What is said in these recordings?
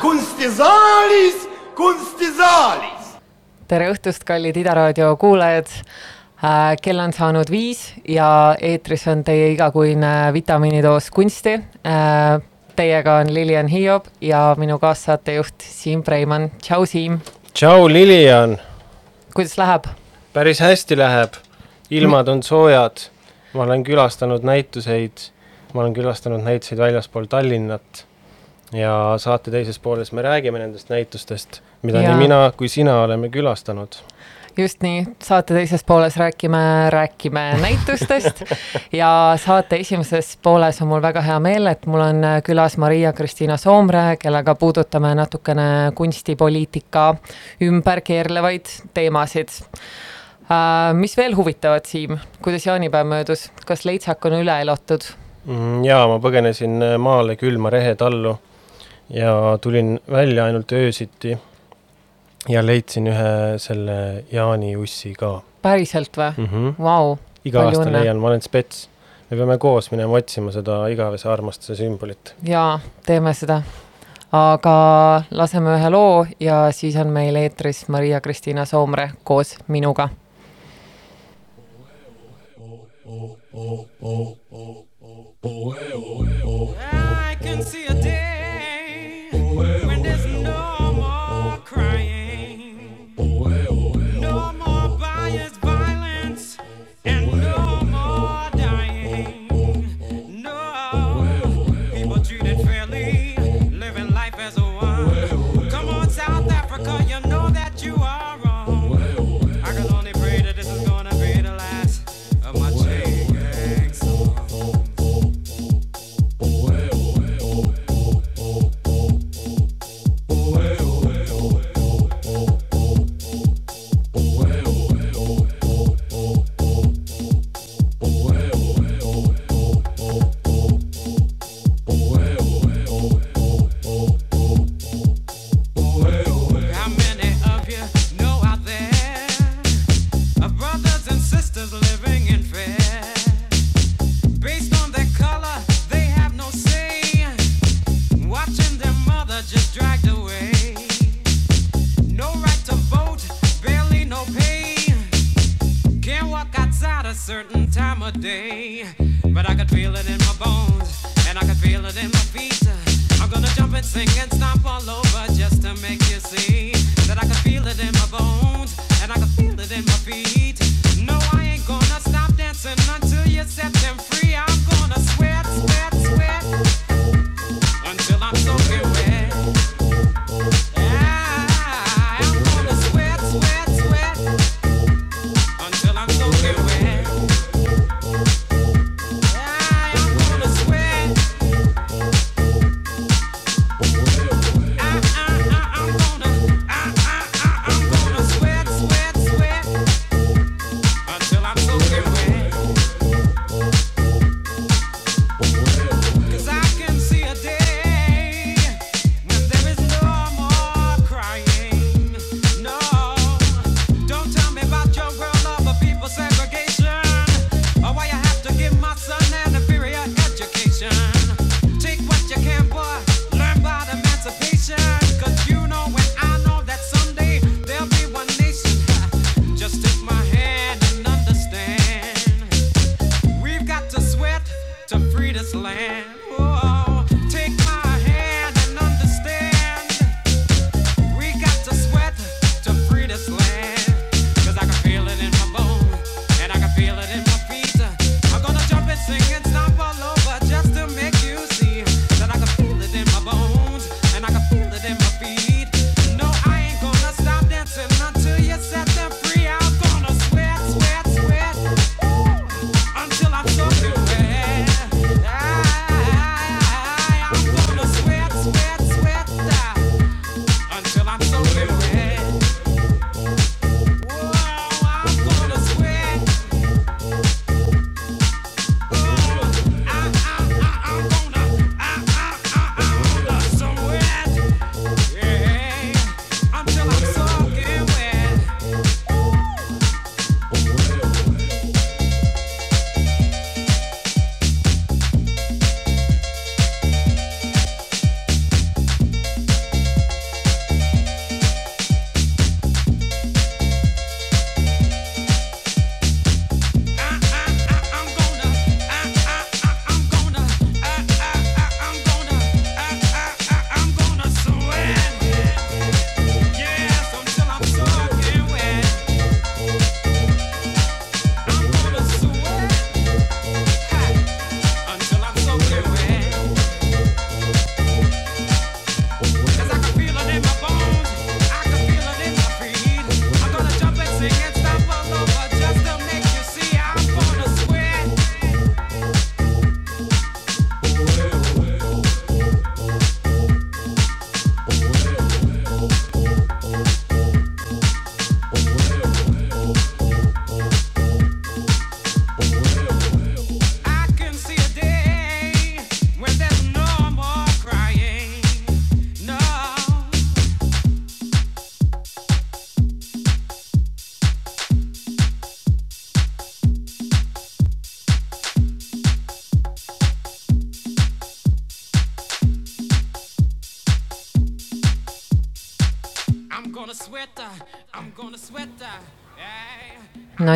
kunstisaalis, kunstisaalis. tere õhtust, kallid Ida raadio kuulajad. kell on saanud viis ja eetris on teie igakuine vitamiinidoos kunsti. Teiega on Lilian Hiob ja minu kaassaatejuht Siim Preimann. tšau, Siim. tšau, Lilian, kuidas läheb? päris hästi läheb, ilmad on soojad, ma olen külastanud näituseid, ma olen külastanud näituseid väljaspool Tallinnat ja saate teises pooles me räägime nendest näitustest, mida Jaa. nii mina kui sina oleme külastanud. Just nii, saate teises pooles räägime, räägime näitustest ja saate esimeses pooles on mul väga hea meel, et mul on külas Maria-Kristiina Soomre, kellega puudutame natukene kunstipoliitika ümber keerlevaid teemasid. mis veel huvitavat, Siim, kuidas jaanipäev möödus, kas leitsak on üle elatud? Mm, jaa, ma põgenesin maale külma rehetallu ja tulin välja ainult öösiti ja leidsin ühe selle jaaniussi ka päriselt või mm. -hmm. Vau, iga aasta õnne. leian, ma olen spets. me peame koos minema otsima seda igavese armastuse sümbolit. jaa, teeme seda. aga laseme ühe loo ja siis on meil eetris Maria-Kristiina Soomre koos minuga I can see a day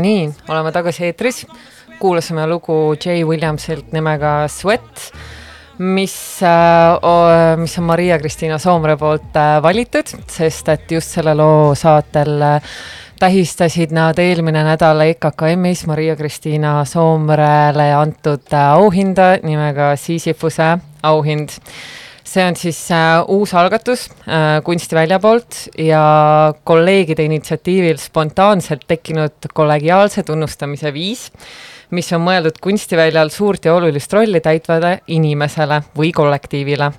nii, oleme tagasi eetris. kuulasime lugu Jay Williamsilt nimega Sweat, mis äh,, mis on Maria-Kristiina Soomre poolt äh, valitud, sest et just selle loo saatel äh, tähistasid nad eelmine nädal EKKM-is Maria-Kristiina Soomrele antud auhinda nimega Sisyphuse auhind see on siis äh, uus algatus äh, kunstivälja poolt ja kolleegide initsiatiivil spontaanselt tekkinud kollegiaalse tunnustamise viis, mis on mõeldud kunstiväljal suurt ja olulist rolli täitvale inimesele või kollektiivile.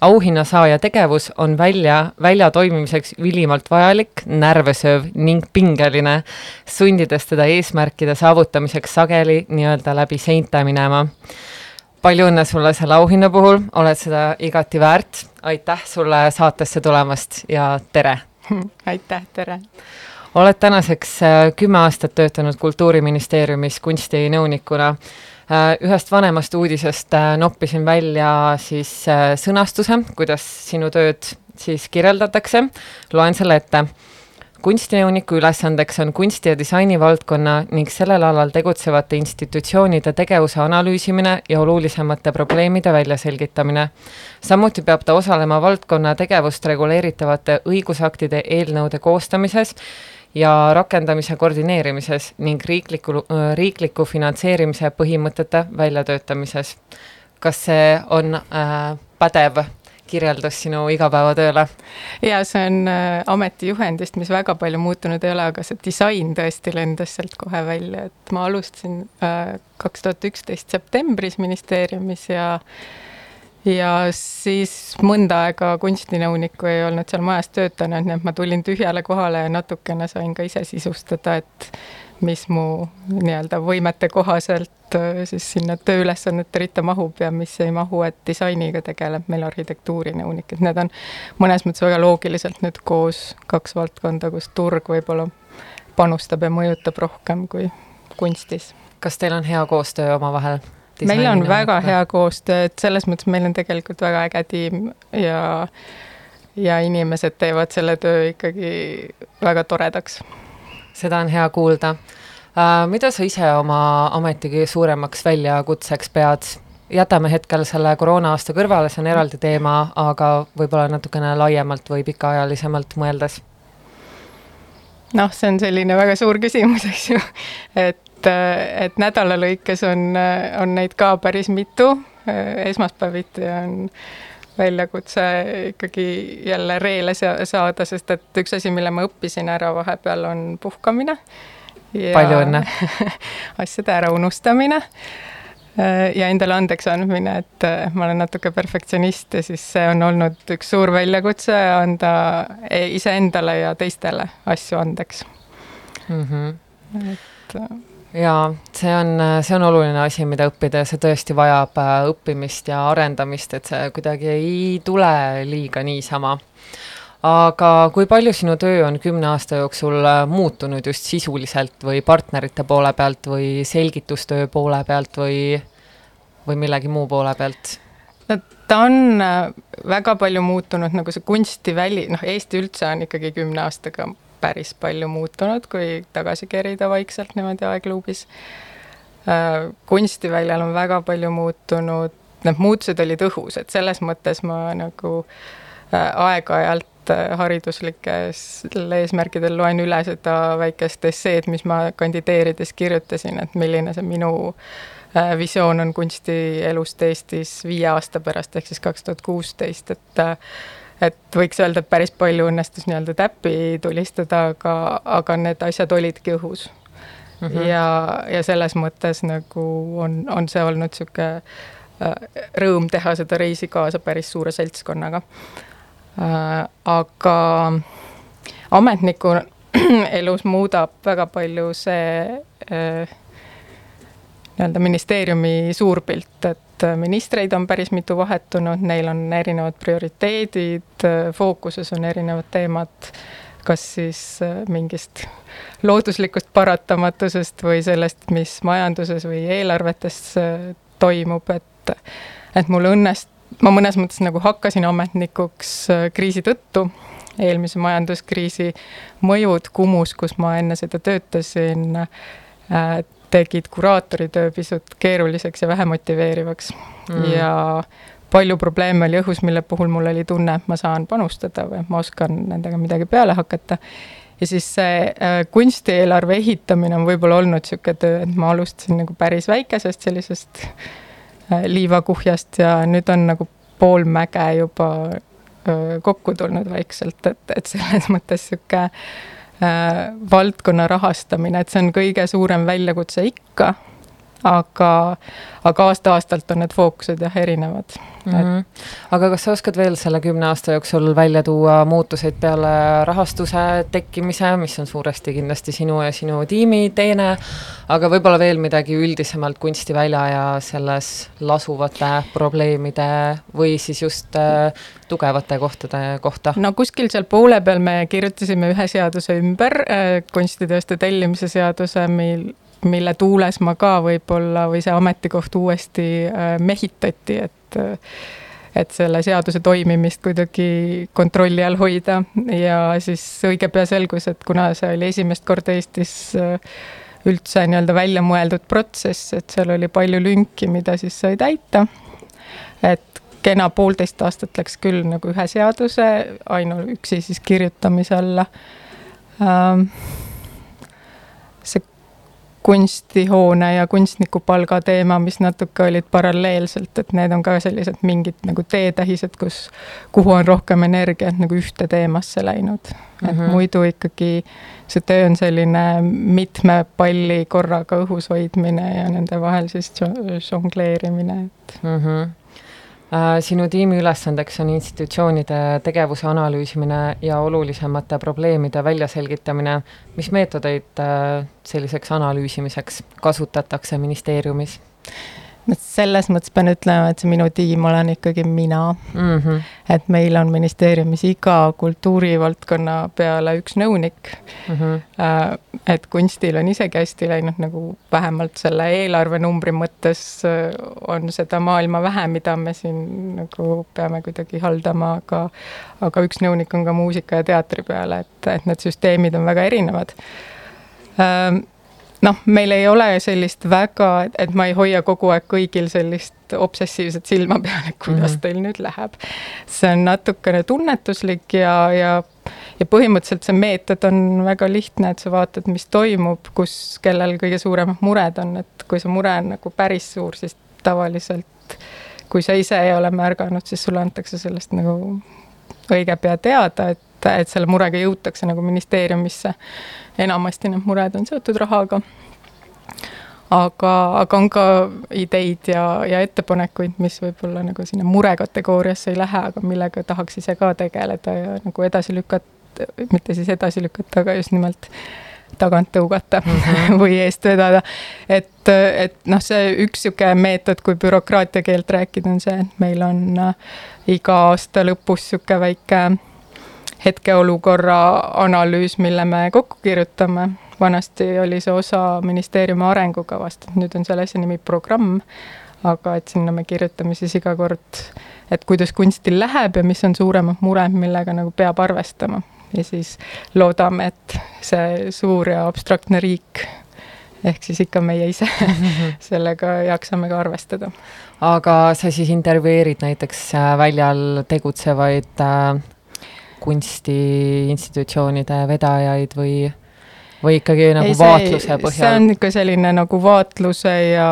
auhinna saaja tegevus on välja, välja toimimiseks ülimalt vajalik, närvesööv ning pingeline, sundides teda eesmärkide saavutamiseks sageli nii-öelda läbi seinte minema palju õnne sulle selle auhinna puhul, oled seda igati väärt. aitäh sulle saatesse tulemast ja tere! aitäh, tere! oled tänaseks äh, kümme aastat töötanud Kultuuriministeeriumis kunstinõunikuna. Äh, ühest vanemast uudisest äh, noppisin välja siis sõnastuse, kuidas sinu tööd siis kirjeldatakse. loen selle ette kunstinõuniku ülesandeks on kunsti ja disaini valdkonna ning sellel alal tegutsevate institutsioonide tegevuse analüüsimine ja olulisemate probleemide väljaselgitamine. samuti peab ta osalema valdkonna tegevust reguleeritavate õigusaktide eelnõude koostamises ja rakendamise koordineerimises ning riikliku, riikliku finantseerimise põhimõtete väljatöötamises. kas see on äh, pädev kirjeldus sinu igapäevatööle? ja see on äh, ametijuhendist, mis väga palju muutunud ei ole, aga see disain tõesti lendas sealt kohe välja, et ma alustasin äh, kaks tuhat üksteist septembris ministeeriumis ja ja siis mõnda aega kunstinõunikku ei olnud seal majas töötanud, nii et ma tulin tühjale kohale ja natukene sain ka ise sisustada, et mis mu nii-öelda võimete kohaselt äh, siis sinna tööülesannete ritta mahub ja mis ei mahu, et disainiga tegeleb meil arhitektuurinõunik, et need on mõnes mõttes väga loogiliselt nüüd koos kaks valdkonda, kus turg võib-olla panustab ja mõjutab rohkem kui kunstis. kas teil on hea koostöö omavahel? meil on väga hea koostöö, et selles mõttes meil on tegelikult väga äge tiim ja ja inimesed teevad selle töö ikkagi väga toredaks seda on hea kuulda uh,. mida sa ise oma ameti kõige suuremaks väljakutseks pead? jätame hetkel selle koroona aasta kõrvale, see on eraldi teema, aga võib-olla natukene laiemalt või pikaajalisemalt mõeldes. noh, see on selline väga suur küsimus, eks ju, et, et nädala lõikes on, on neid ka päris mitu, esmaspäeviti on väljakutse ikkagi jälle reele saada, sest et üks asi, mille ma õppisin ära vahepeal, on puhkamine. palju õnne asjade ära unustamine ja endale andeks andmine, et ma olen natuke perfektsionist ja siis see on olnud üks suur väljakutse anda e-, iseendale ja teistele asju andeks mm. -hmm. et jaa, see on, see on oluline asi, mida õppida ja see tõesti vajab äh, õppimist ja arendamist, et see kuidagi ei tule liiga niisama. aga kui palju sinu töö on kümne aasta jooksul äh, muutunud just sisuliselt või partnerite poole pealt või selgitustöö poole pealt või, või millegi muu poole pealt? no ta on äh, väga palju muutunud, nagu see kunstiväli, noh, Eesti üldse on ikkagi kümne aastaga päris palju muutunud, kui tagasi kerida vaikselt niimoodi aegluubis. Äh, kunstiväljal on väga palju muutunud, need muutused olid õhus, et selles mõttes ma nagu äh, aeg-ajalt äh, hariduslikel eesmärkidel loen üle seda väikest esseed, mis ma kandideerides kirjutasin, et milline see minu visioon on kunstielust Eestis viie aasta pärast, ehk siis kaks tuhat kuusteist, et et võiks öelda, et päris palju õnnestus nii-öelda täppi tulistada, aga, aga need asjad olidki õhus mm. -hmm. ja, ja selles mõttes nagu on, on see olnud niisugune äh, rõõm teha seda reisi kaasa päris suure seltskonnaga äh,. aga ametniku elus muudab väga palju see äh, nii-öelda ministeeriumi suurpilt, et et ministreid on päris mitu vahetunud, neil on erinevad prioriteedid, fookuses on erinevad teemad, kas siis äh, mingist looduslikust paratamatusest või sellest, mis majanduses või eelarvetes äh, toimub, et et mul õnnest-, ma mõnes mõttes nagu hakkasin ametnikuks äh, kriisi tõttu. Eelmise majanduskriisi mõjud Kumus, kus ma enne seda töötasin tegid kuraatoritöö pisut keeruliseks ja vähe motiveerivaks mm. ja palju probleeme oli õhus, mille puhul mul oli tunne, et ma saan panustada või ma oskan nendega midagi peale hakata. ja siis see äh, kunstieelarve ehitamine on võib-olla olnud niisugune töö, et ma alustasin nagu päris väikesest sellisest äh, liivakuhjast ja nüüd on nagu pool mäge juba äh, kokku tulnud vaikselt, et, et selles mõttes niisugune valdkonna rahastamine, et see on kõige suurem väljakutse ikka aga, aga aasta-aastalt on need fookused jah erinevad mm. -hmm. aga kas sa oskad veel selle kümne aasta jooksul välja tuua muutuseid peale rahastuse tekkimise, mis on suuresti kindlasti sinu ja sinu tiimi teene, aga võib-olla veel midagi üldisemalt kunstivälja ja selles lasuvate probleemide või siis just äh, tugevate kohtade kohta? no kuskil seal poole peal me kirjutasime ühe seaduse ümber äh,, kunstiteoste tellimise seaduse, mil mille tuules ma ka võib-olla või see ametikoht uuesti äh, mehitati, et äh, et selle seaduse toimimist kuidagi kontrolli all hoida ja siis õige pea selgus, et kuna see oli esimest korda Eestis äh, üldse nii-öelda välja mõeldud protsess, et seal oli palju lünki, mida siis sai täita. et kena poolteist aastat läks küll nagu ühe seaduse ainuüksi siis kirjutamise alla ähm, see kunstihoone ja kunstnikupalga teema, mis natuke olid paralleelselt, et need on ka sellised mingid nagu teetähised, kus, kuhu on rohkem energiat nagu ühte teemasse läinud mm. -hmm. et mhm. muidu ikkagi see töö on selline mitme palli korraga õhus hoidmine ja nende vahel siis žongleerimine, et mm. -hmm sinu tiimi ülesandeks on institutsioonide tegevuse analüüsimine ja olulisemate probleemide väljaselgitamine. mis meetodeid äh, selliseks analüüsimiseks kasutatakse ministeeriumis? Selles mõttes pean ütlema, et see minu tiim olen ikkagi mina mm. -hmm. et meil on ministeeriumis iga kultuurivaldkonna peale üks nõunik mm. -hmm. et kunstil on isegi hästi läinud nagu vähemalt selle eelarvenumbri mõttes äh, on seda maailma vähe, mida me siin nagu peame kuidagi haldama, aga aga üks nõunik on ka muusika ja teatri peale, et, et need süsteemid on väga erinevad ähm, noh, meil ei ole sellist väga, et ma ei hoia kogu aeg kõigil sellist obsessiivset silma peal, et kuidas mm -hmm. teil nüüd läheb. see on natukene tunnetuslik ja, ja, ja põhimõtteliselt see meetod on väga lihtne, et sa vaatad, mis toimub, kus, kellel kõige suuremad mured on, et kui see mure on nagu päris suur, siis tavaliselt kui sa ise ei ole märganud, siis sulle antakse sellest nagu õige pea teada, et et selle murega jõutakse nagu ministeeriumisse. enamasti need mured on seotud rahaga. aga, aga on ka ideid ja, ja ettepanekuid, mis võib-olla nagu sinna mure kategooriasse ei lähe, aga millega tahaks ise ka tegeleda ja nagu edasi lükata, mitte siis edasi lükata, aga just nimelt tagant tõugata mm -hmm. või eest vedada. et, et noh, see üks niisugune meetod, kui bürokraatia keelt rääkida, on see, et meil on äh, iga aasta lõpus niisugune väike hetkeolukorra analüüs, mille me kokku kirjutame. vanasti oli see osa ministeeriumi arengukavast, et nüüd on selle asja nimi programm, aga et sinna me kirjutame siis iga kord, et kuidas kunstil läheb ja mis on suuremad mured, millega nagu peab arvestama. ja siis loodame, et see suur ja abstraktne riik ehk siis ikka meie ise sellega jaksame ka arvestada. aga sa siis intervjueerid näiteks äh, väljal tegutsevaid äh, kunstiinstitutsioonide vedajaid või, või ikkagi nagu Ei, see, vaatluse põhjal? see on ikka selline nagu vaatluse ja,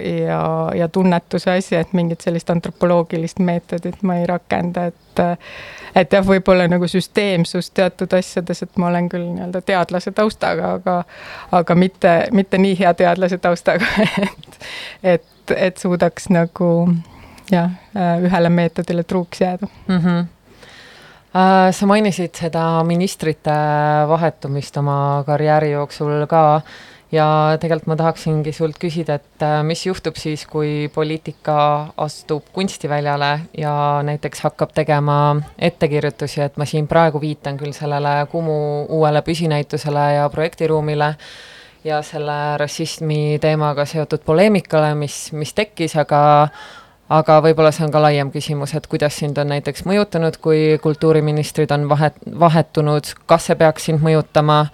ja, ja tunnetuse asi, et mingit sellist antropoloogilist meetodit ma ei rakenda, et et jah, võib-olla nagu süsteemsus teatud asjades, et ma olen küll nii-öelda teadlase taustaga, aga aga mitte, mitte nii hea teadlase taustaga et, et, et suudaks nagu jah, ühele meetodile truuks jääda mm. -hmm sa mainisid seda ministrite vahetumist oma karjääri jooksul ka ja tegelikult ma tahaksingi sult küsida, et äh, mis juhtub siis, kui poliitika astub kunstiväljale ja näiteks hakkab tegema ettekirjutusi, et ma siin praegu viitan küll sellele Kumu uuele püsinäitusele ja projektiruumile ja selle rassismi teemaga seotud poleemikale, mis, mis tekkis, aga aga võib-olla see on ka laiem küsimus, et kuidas sind on näiteks mõjutanud, kui kultuuriministrid on vahet, vahetunud, kas see peaks sind mõjutama,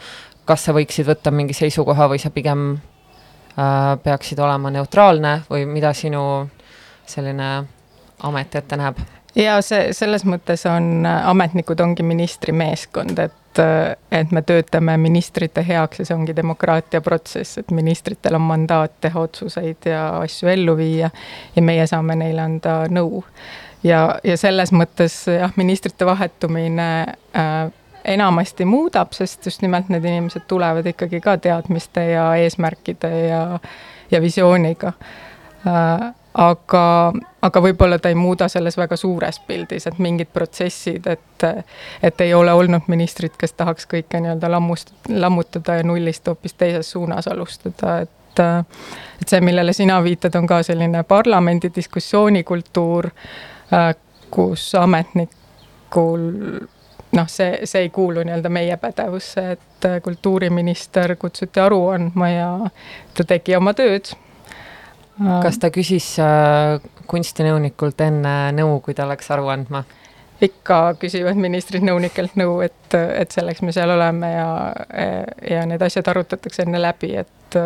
kas sa võiksid võtta mingi seisukoha või sa pigem äh, peaksid olema neutraalne või mida sinu selline amet ette näeb? ja see, selles mõttes on, ametnikud ongi ministri meeskond, et, et me töötame ministrite heaks ja see ongi demokraatia protsess, et ministritel on mandaat teha otsuseid ja asju ellu viia ja meie saame neile anda nõu. ja, ja selles mõttes jah, ministrite vahetumine äh, enamasti muudab, sest just nimelt need inimesed tulevad ikkagi ka teadmiste ja eesmärkide ja, ja visiooniga äh, aga, aga võib-olla ta ei muuda selles väga suures pildis, et mingid protsessid, et, et ei ole olnud ministrit, kes tahaks kõike nii-öelda lammust, lammutada ja nullist hoopis teises suunas alustada, et et see, millele sina viitad, on ka selline parlamendi diskussioonikultuur, kus ametnikul noh, see, see ei kuulu nii-öelda meie pädevusse, et kultuuriminister kutsuti aru andma ja ta tegi oma tööd kas ta küsis äh, kunstinõunikult enne nõu, kui ta läks aru andma? ikka küsivad ministrid nõunikelt nõu, et, et selleks me seal oleme ja, ja need asjad arutatakse enne läbi, et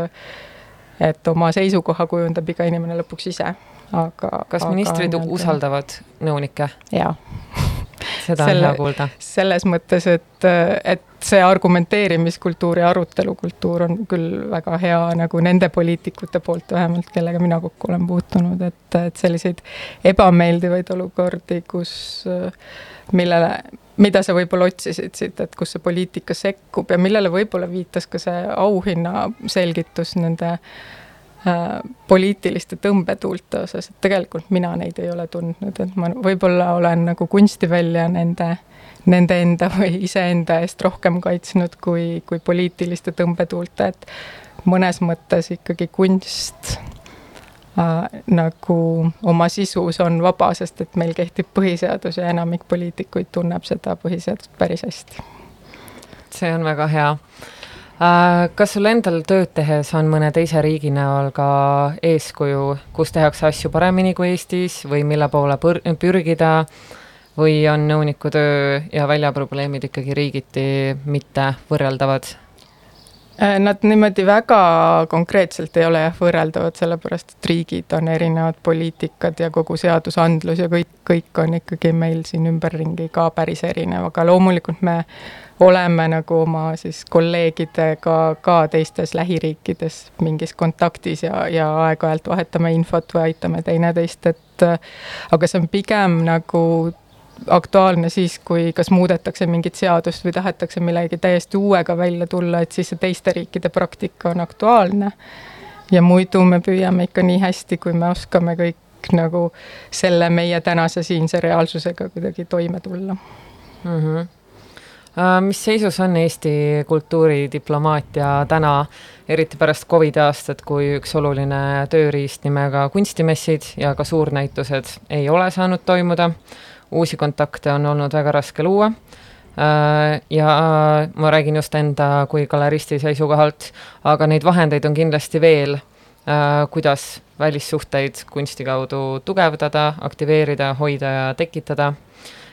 et oma seisukoha kujundab iga inimene lõpuks ise, aga kas ministrid aga, usaldavad nõunikke? jaa seda on hea kuulda. selles mõttes, et, et see argumenteerimiskultuur ja arutelukultuur on küll väga hea nagu nende poliitikute poolt vähemalt, kellega mina kokku olen puutunud, et, et selliseid ebameeldivaid olukordi, kus, millele, mida sa võib-olla otsisid siit, et kus see poliitika sekkub ja millele võib-olla viitas ka see auhinna selgitus nende äh, Äh, poliitiliste tõmbetuulte osas, et tegelikult mina neid ei ole tundnud, et ma võib-olla olen nagu kunstivälja nende, nende enda või iseenda eest rohkem kaitsnud kui, kui poliitiliste tõmbetuulte, et mõnes mõttes ikkagi kunst äh, nagu oma sisus on vaba, sest et meil kehtib põhiseadus ja enamik poliitikuid tunneb seda põhiseadust päris hästi. see on väga hea Äh, kas sul endal tööd tehes on mõne teise riigi näol ka eeskuju, kus tehakse asju paremini kui Eestis või mille poole pürgida või on nõuniku töö ja väljaprobleemid ikkagi riigiti mitte võrreldavad? Äh, nad niimoodi väga konkreetselt ei ole jah võrreldavad, sellepärast et riigid on erinevad poliitikad ja kogu seadusandlus ja kõik, kõik on ikkagi meil siin ümberringi ka päris erinev, aga loomulikult me oleme nagu oma siis kolleegidega ka teistes lähiriikides mingis kontaktis ja, ja aeg-ajalt vahetame infot või aitame teineteist, et aga see on pigem nagu aktuaalne siis, kui kas muudetakse mingit seadust või tahetakse millegi täiesti uuega välja tulla, et siis see teiste riikide praktika on aktuaalne. ja muidu me püüame ikka nii hästi, kui me oskame kõik nagu selle meie tänase siinse reaalsusega kuidagi toime tulla mm. -hmm mis seisus on Eesti kultuuridiplomaatia täna, eriti pärast Covidi aastat, kui üks oluline tööriist nimega kunstimessid ja ka suurnäitused ei ole saanud toimuda, uusi kontakte on olnud väga raske luua. Äh, ja ma räägin just enda kui galeristi seisukohalt, aga neid vahendeid on kindlasti veel, äh, kuidas välissuhteid kunsti kaudu tugevdada, aktiveerida, hoida ja tekitada.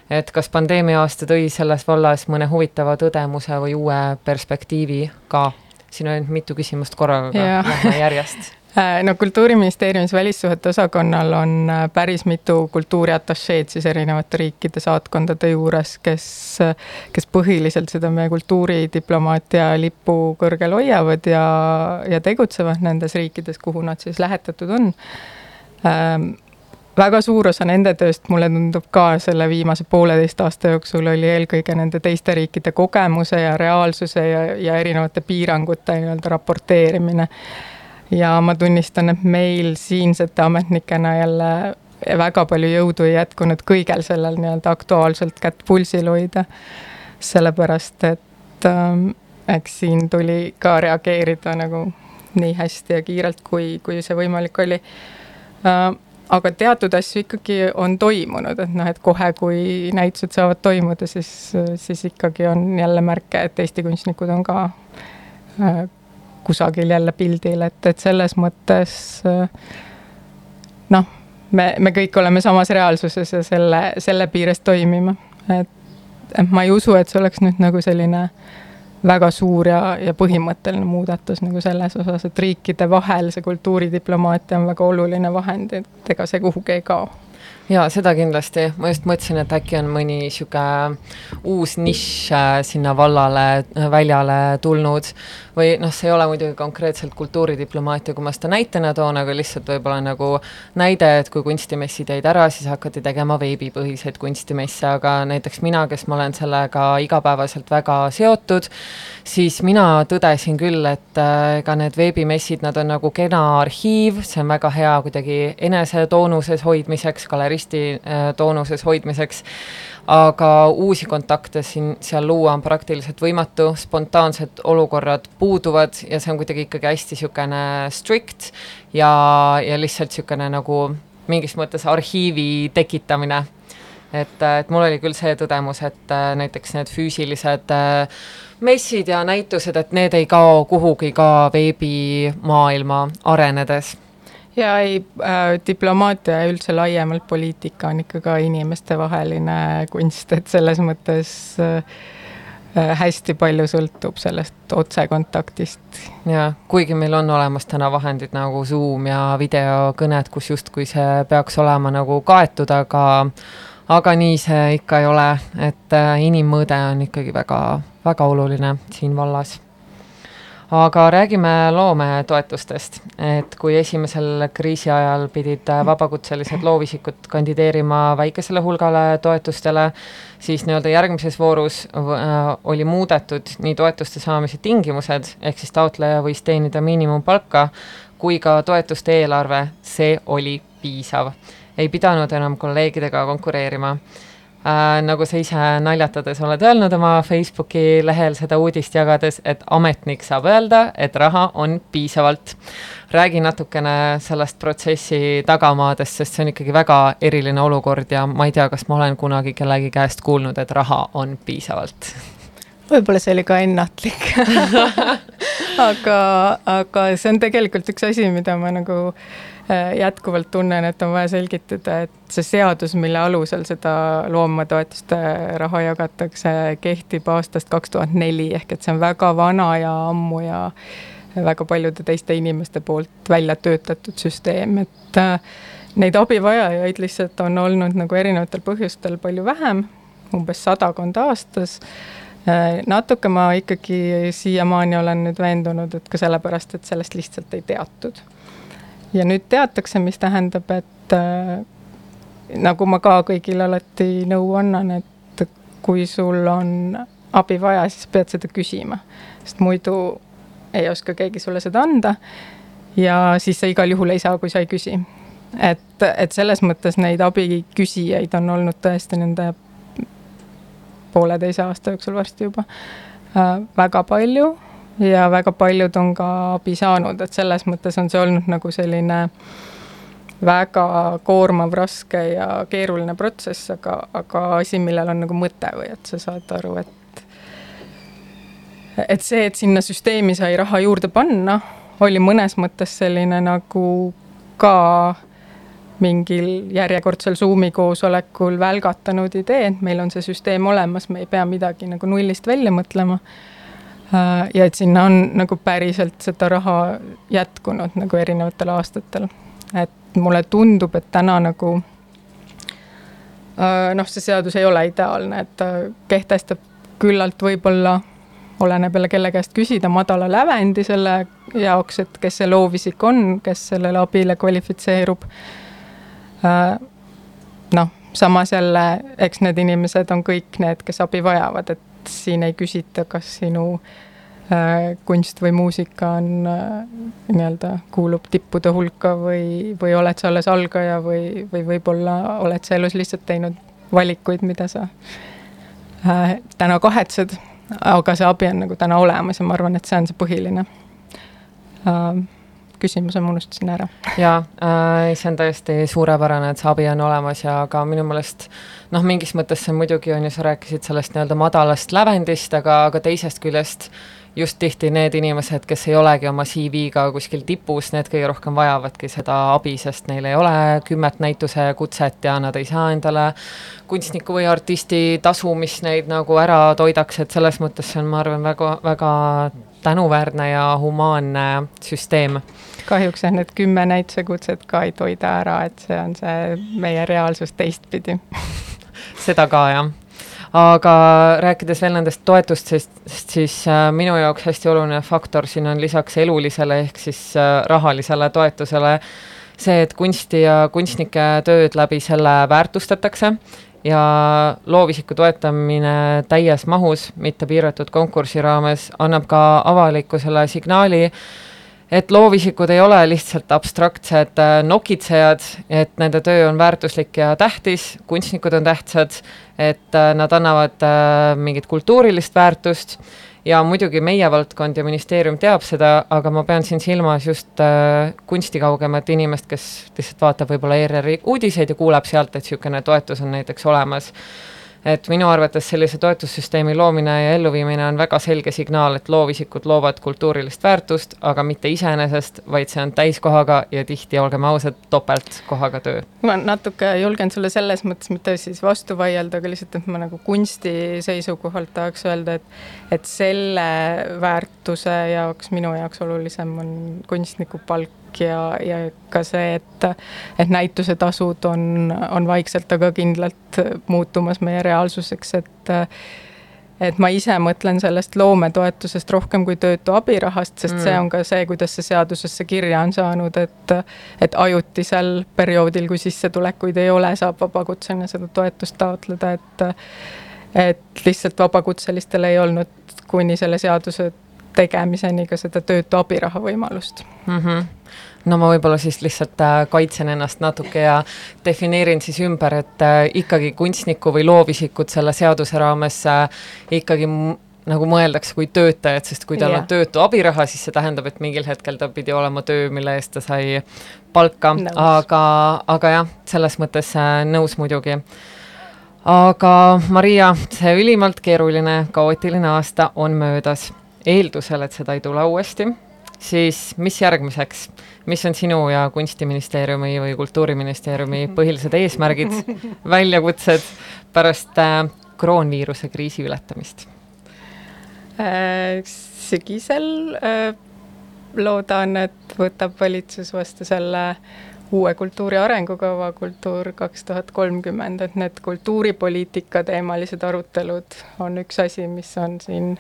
Et kas pandeemia aasta tõi selles vallas mõne huvitava tõdemuse või uue perspektiivi ka? siin on mitu küsimust korraga, aga lähme järjest. äh, no Kultuuriministeeriumis välissuhete osakonnal on äh, päris mitu kultuuriatašeed siis erinevate riikide saatkondade juures, kes, kes põhiliselt seda meie kultuuridiplomaatia lippu kõrgel hoiavad ja, ja tegutsevad nendes riikides, kuhu nad siis lähetatud on ähm, väga suur osa nende tööst, mulle tundub ka selle viimase pooleteist aasta jooksul oli eelkõige nende teiste riikide kogemuse ja reaalsuse ja, ja erinevate piirangute nii-öelda raporteerimine. Ja ma tunnistan, et meil siinsete ametnikena jälle väga palju jõudu ei jätkunud kõigel sellel nii-öelda aktuaalselt kätt pulsil hoida. sellepärast, et ähm, eks siin tuli ka reageerida nagu nii hästi ja kiirelt, kui, kui see võimalik oli äh, aga teatud asju ikkagi on toimunud, et noh, et kohe, kui näitused saavad toimuda, siis, siis ikkagi on jälle märke, et Eesti kunstnikud on ka äh, kusagil jälle pildil, et, et selles mõttes noh, me, me kõik oleme samas reaalsuses ja selle, selle piires toimime. et, et ma ei usu, et see oleks nüüd nagu selline väga suur ja, ja põhimõtteline muudatus nagu selles osas, et riikide vahel see kultuuridiplomaatia on väga oluline vahend, et ega see kuhugi ei kao jaa, seda kindlasti, ma just mõtlesin, et äkki on mõni niisugune uus nišš äh, sinna vallale, äh, väljale tulnud. Või noh, see ei ole muidugi konkreetselt kultuuridiplomaatia, kui ma seda näitena toon, aga lihtsalt võib-olla nagu näide, et kui kunstimessid jäid ära, siis hakati tegema veebipõhiseid kunstimesse, aga näiteks mina, kes ma olen sellega igapäevaselt väga seotud, siis mina tõdesin küll, et äh, ega need veebimessid, nad on nagu kena arhiiv, see on väga hea kuidagi enese toonuses hoidmiseks, galeristi äh, toonuses hoidmiseks. Aga uusi kontakte siin, seal luua on praktiliselt võimatu, spontaansed olukorrad puuduvad ja see on kuidagi ikkagi hästi niisugune strict ja, ja lihtsalt niisugune nagu mingis mõttes arhiivi tekitamine. et, et mul oli küll see tõdemus, et äh, näiteks need füüsilised äh, messid ja näitused, et need ei kao kuhugi ka veebimaailma arenedes ja ei äh,, diplomaatia ja üldse laiemalt poliitika on ikka ka inimestevaheline kunst, et selles mõttes äh, äh, hästi palju sõltub sellest otsekontaktist. jaa, kuigi meil on olemas täna vahendid nagu Zoom ja videokõned, kus justkui see peaks olema nagu kaetud, aga aga nii see ikka ei ole, et äh, inimmõõde on ikkagi väga, väga oluline siin vallas aga räägime loometoetustest, et kui esimesel kriisi ajal pidid vabakutselised loovisikud kandideerima väikesele hulgale toetustele, siis nii-öelda järgmises voorus äh, oli muudetud nii toetuste saamise tingimused, ehk siis taotleja võis teenida miinimumpalka, kui ka toetuste eelarve, see oli piisav. ei pidanud enam kolleegidega konkureerima äh,. nagu sa ise naljatades oled öelnud oma Facebooki lehel seda uudist jagades, et ametnik saab öelda, et raha on piisavalt. räägi natukene sellest protsessi tagamaadest, sest see on ikkagi väga eriline olukord ja ma ei tea, kas ma olen kunagi kellegi käest kuulnud, et raha on piisavalt võib-olla see oli ka ennatlik aga, aga see on tegelikult üks asi, mida ma nagu äh, jätkuvalt tunnen, et on vaja selgitada, et see seadus, mille alusel seda loomatoetuste raha jagatakse, kehtib aastast kaks tuhat neli, ehk et see on väga vana ja ammu ja väga paljude teiste inimeste poolt välja töötatud süsteem, et äh, neid abivajajaid lihtsalt on olnud nagu erinevatel põhjustel palju vähem, umbes sadakond aastas Äh, natuke ma ikkagi siiamaani olen nüüd veendunud, et ka sellepärast, et sellest lihtsalt ei teatud. Ja nüüd teatakse, mis tähendab, et äh, nagu ma ka kõigile alati nõu annan, et kui sul on abi vaja, siis pead seda küsima, sest muidu ei oska keegi sulle seda anda. ja siis sa igal juhul ei saa, kui sa ei küsi. et, et selles mõttes neid abiküsijaid on olnud tõesti nende pooleteise aasta jooksul varsti juba äh, väga palju ja väga paljud on ka abi saanud, et selles mõttes on see olnud nagu selline väga koormav, raske ja keeruline protsess, aga, aga asi, millel on nagu mõte või et sa saad aru, et et see, et sinna süsteemi sai raha juurde panna, oli mõnes mõttes selline nagu ka mingil järjekordsel Zoomi koosolekul välgatanud idee, et meil on see süsteem olemas, me ei pea midagi nagu nullist välja mõtlema. Äh, ja et sinna on nagu päriselt seda raha jätkunud nagu erinevatel aastatel. et mulle tundub, et täna nagu äh, noh, see seadus ei ole ideaalne, et ta kehtestab küllalt võib-olla oleneb jälle kelle käest küsida, madala lävendi selle jaoks, et kes see loovisik on, kes sellele abile kvalifitseerub Äh, noh, samas jälle, eks need inimesed on kõik need, kes abi vajavad, et siin ei küsita, kas sinu äh, kunst või muusika on äh, nii-öelda, kuulub tippude hulka või, või oled sa alles algaja või, või võib-olla oled sa elus lihtsalt teinud valikuid, mida sa äh, täna kahetsed, aga see abi on nagu täna olemas ja ma arvan, et see on see põhiline. Äh, küsimuse ma unustasin ära. jaa äh,, see on täiesti suurepärane, et see abi on olemas ja ka minu meelest noh, mingis mõttes see muidugi on ju, sa rääkisid sellest nii-öelda madalast lävendist, aga, aga teisest küljest just tihti need inimesed, kes ei olegi oma CV-ga kuskil tipus, need kõige rohkem vajavadki seda abi, sest neil ei ole kümmet näituse kutset ja nad ei saa endale kunstniku või artisti tasu, mis neid nagu ära toidaks, et selles mõttes see on, ma arvan, väga, väga tänuväärne ja humaanne süsteem. Kahjuks jah, need kümme näitusekutset ka ei toida ära, et see on see meie reaalsus teistpidi. seda ka jah. Aga rääkides veel nendest toetustest, siis äh, minu jaoks hästi oluline faktor siin on lisaks elulisele ehk siis äh, rahalisele toetusele see, et kunsti ja kunstnike tööd läbi selle väärtustatakse ja loovisiku toetamine täies mahus, mitte piiratud konkursi raames, annab ka avalikkusele signaali, et loovisikud ei ole lihtsalt abstraktsed äh, nokitsejad, et nende töö on väärtuslik ja tähtis, kunstnikud on tähtsad, et äh, nad annavad äh, mingit kultuurilist väärtust ja muidugi meie valdkond ja ministeerium teab seda, aga ma pean siin silmas just äh, kunstikaugemat inimest, kes lihtsalt vaatab võib-olla ERR-i uudiseid ja kuuleb sealt, et niisugune toetus on näiteks olemas et minu arvates sellise toetussüsteemi loomine ja elluviimine on väga selge signaal, et loovisikud loovad kultuurilist väärtust, aga mitte iseenesest, vaid see on täiskohaga ja tihti, olgem ausad, topeltkohaga töö. ma natuke julgen sulle selles mõttes mitte siis vastu vaielda, aga lihtsalt, et ma nagu kunsti seisukohalt tahaks öelda, et et selle väärtuse jaoks, minu jaoks olulisem on kunstniku palk ja, ja ka see, et, et näitusetasud on, on vaikselt, aga kindlalt muutumas meie reaalsuseks, et et ma ise mõtlen sellest loometoetusest rohkem kui töötu abirahast, sest mm. see on ka see, kuidas see seadusesse kirja on saanud, et et ajutisel perioodil, kui sissetulekuid ei ole, saab vabakutseline seda toetust taotleda, et et lihtsalt vabakutselistel ei olnud kuni selle seaduse tegemiseni ka seda töötu abiraha võimalust mm. -hmm no ma võib-olla siis lihtsalt äh, kaitsen ennast natuke ja defineerin siis ümber, et äh, ikkagi kunstnikku või loovisikut selle seaduse raames äh, ikkagi nagu mõeldakse kui töötajat, sest kui tal yeah. on töötu abiraha, siis see tähendab, et mingil hetkel ta pidi olema töö, mille eest ta sai palka, aga, aga jah, selles mõttes nõus muidugi. aga Maria, see ülimalt keeruline, kaootiline aasta on möödas. Eeldusel, et seda ei tule uuesti, siis mis järgmiseks? mis on sinu ja Kunstiministeeriumi või Kultuuriministeeriumi põhilised eesmärgid, väljakutsed pärast äh, kroonviiruse kriisi ületamist äh,? sügisel äh, loodan, et võtab valitsus vastu selle uue kultuuri arengukava Kultuur kaks tuhat kolmkümmend, et need kultuuripoliitika teemalised arutelud on üks asi, mis on siin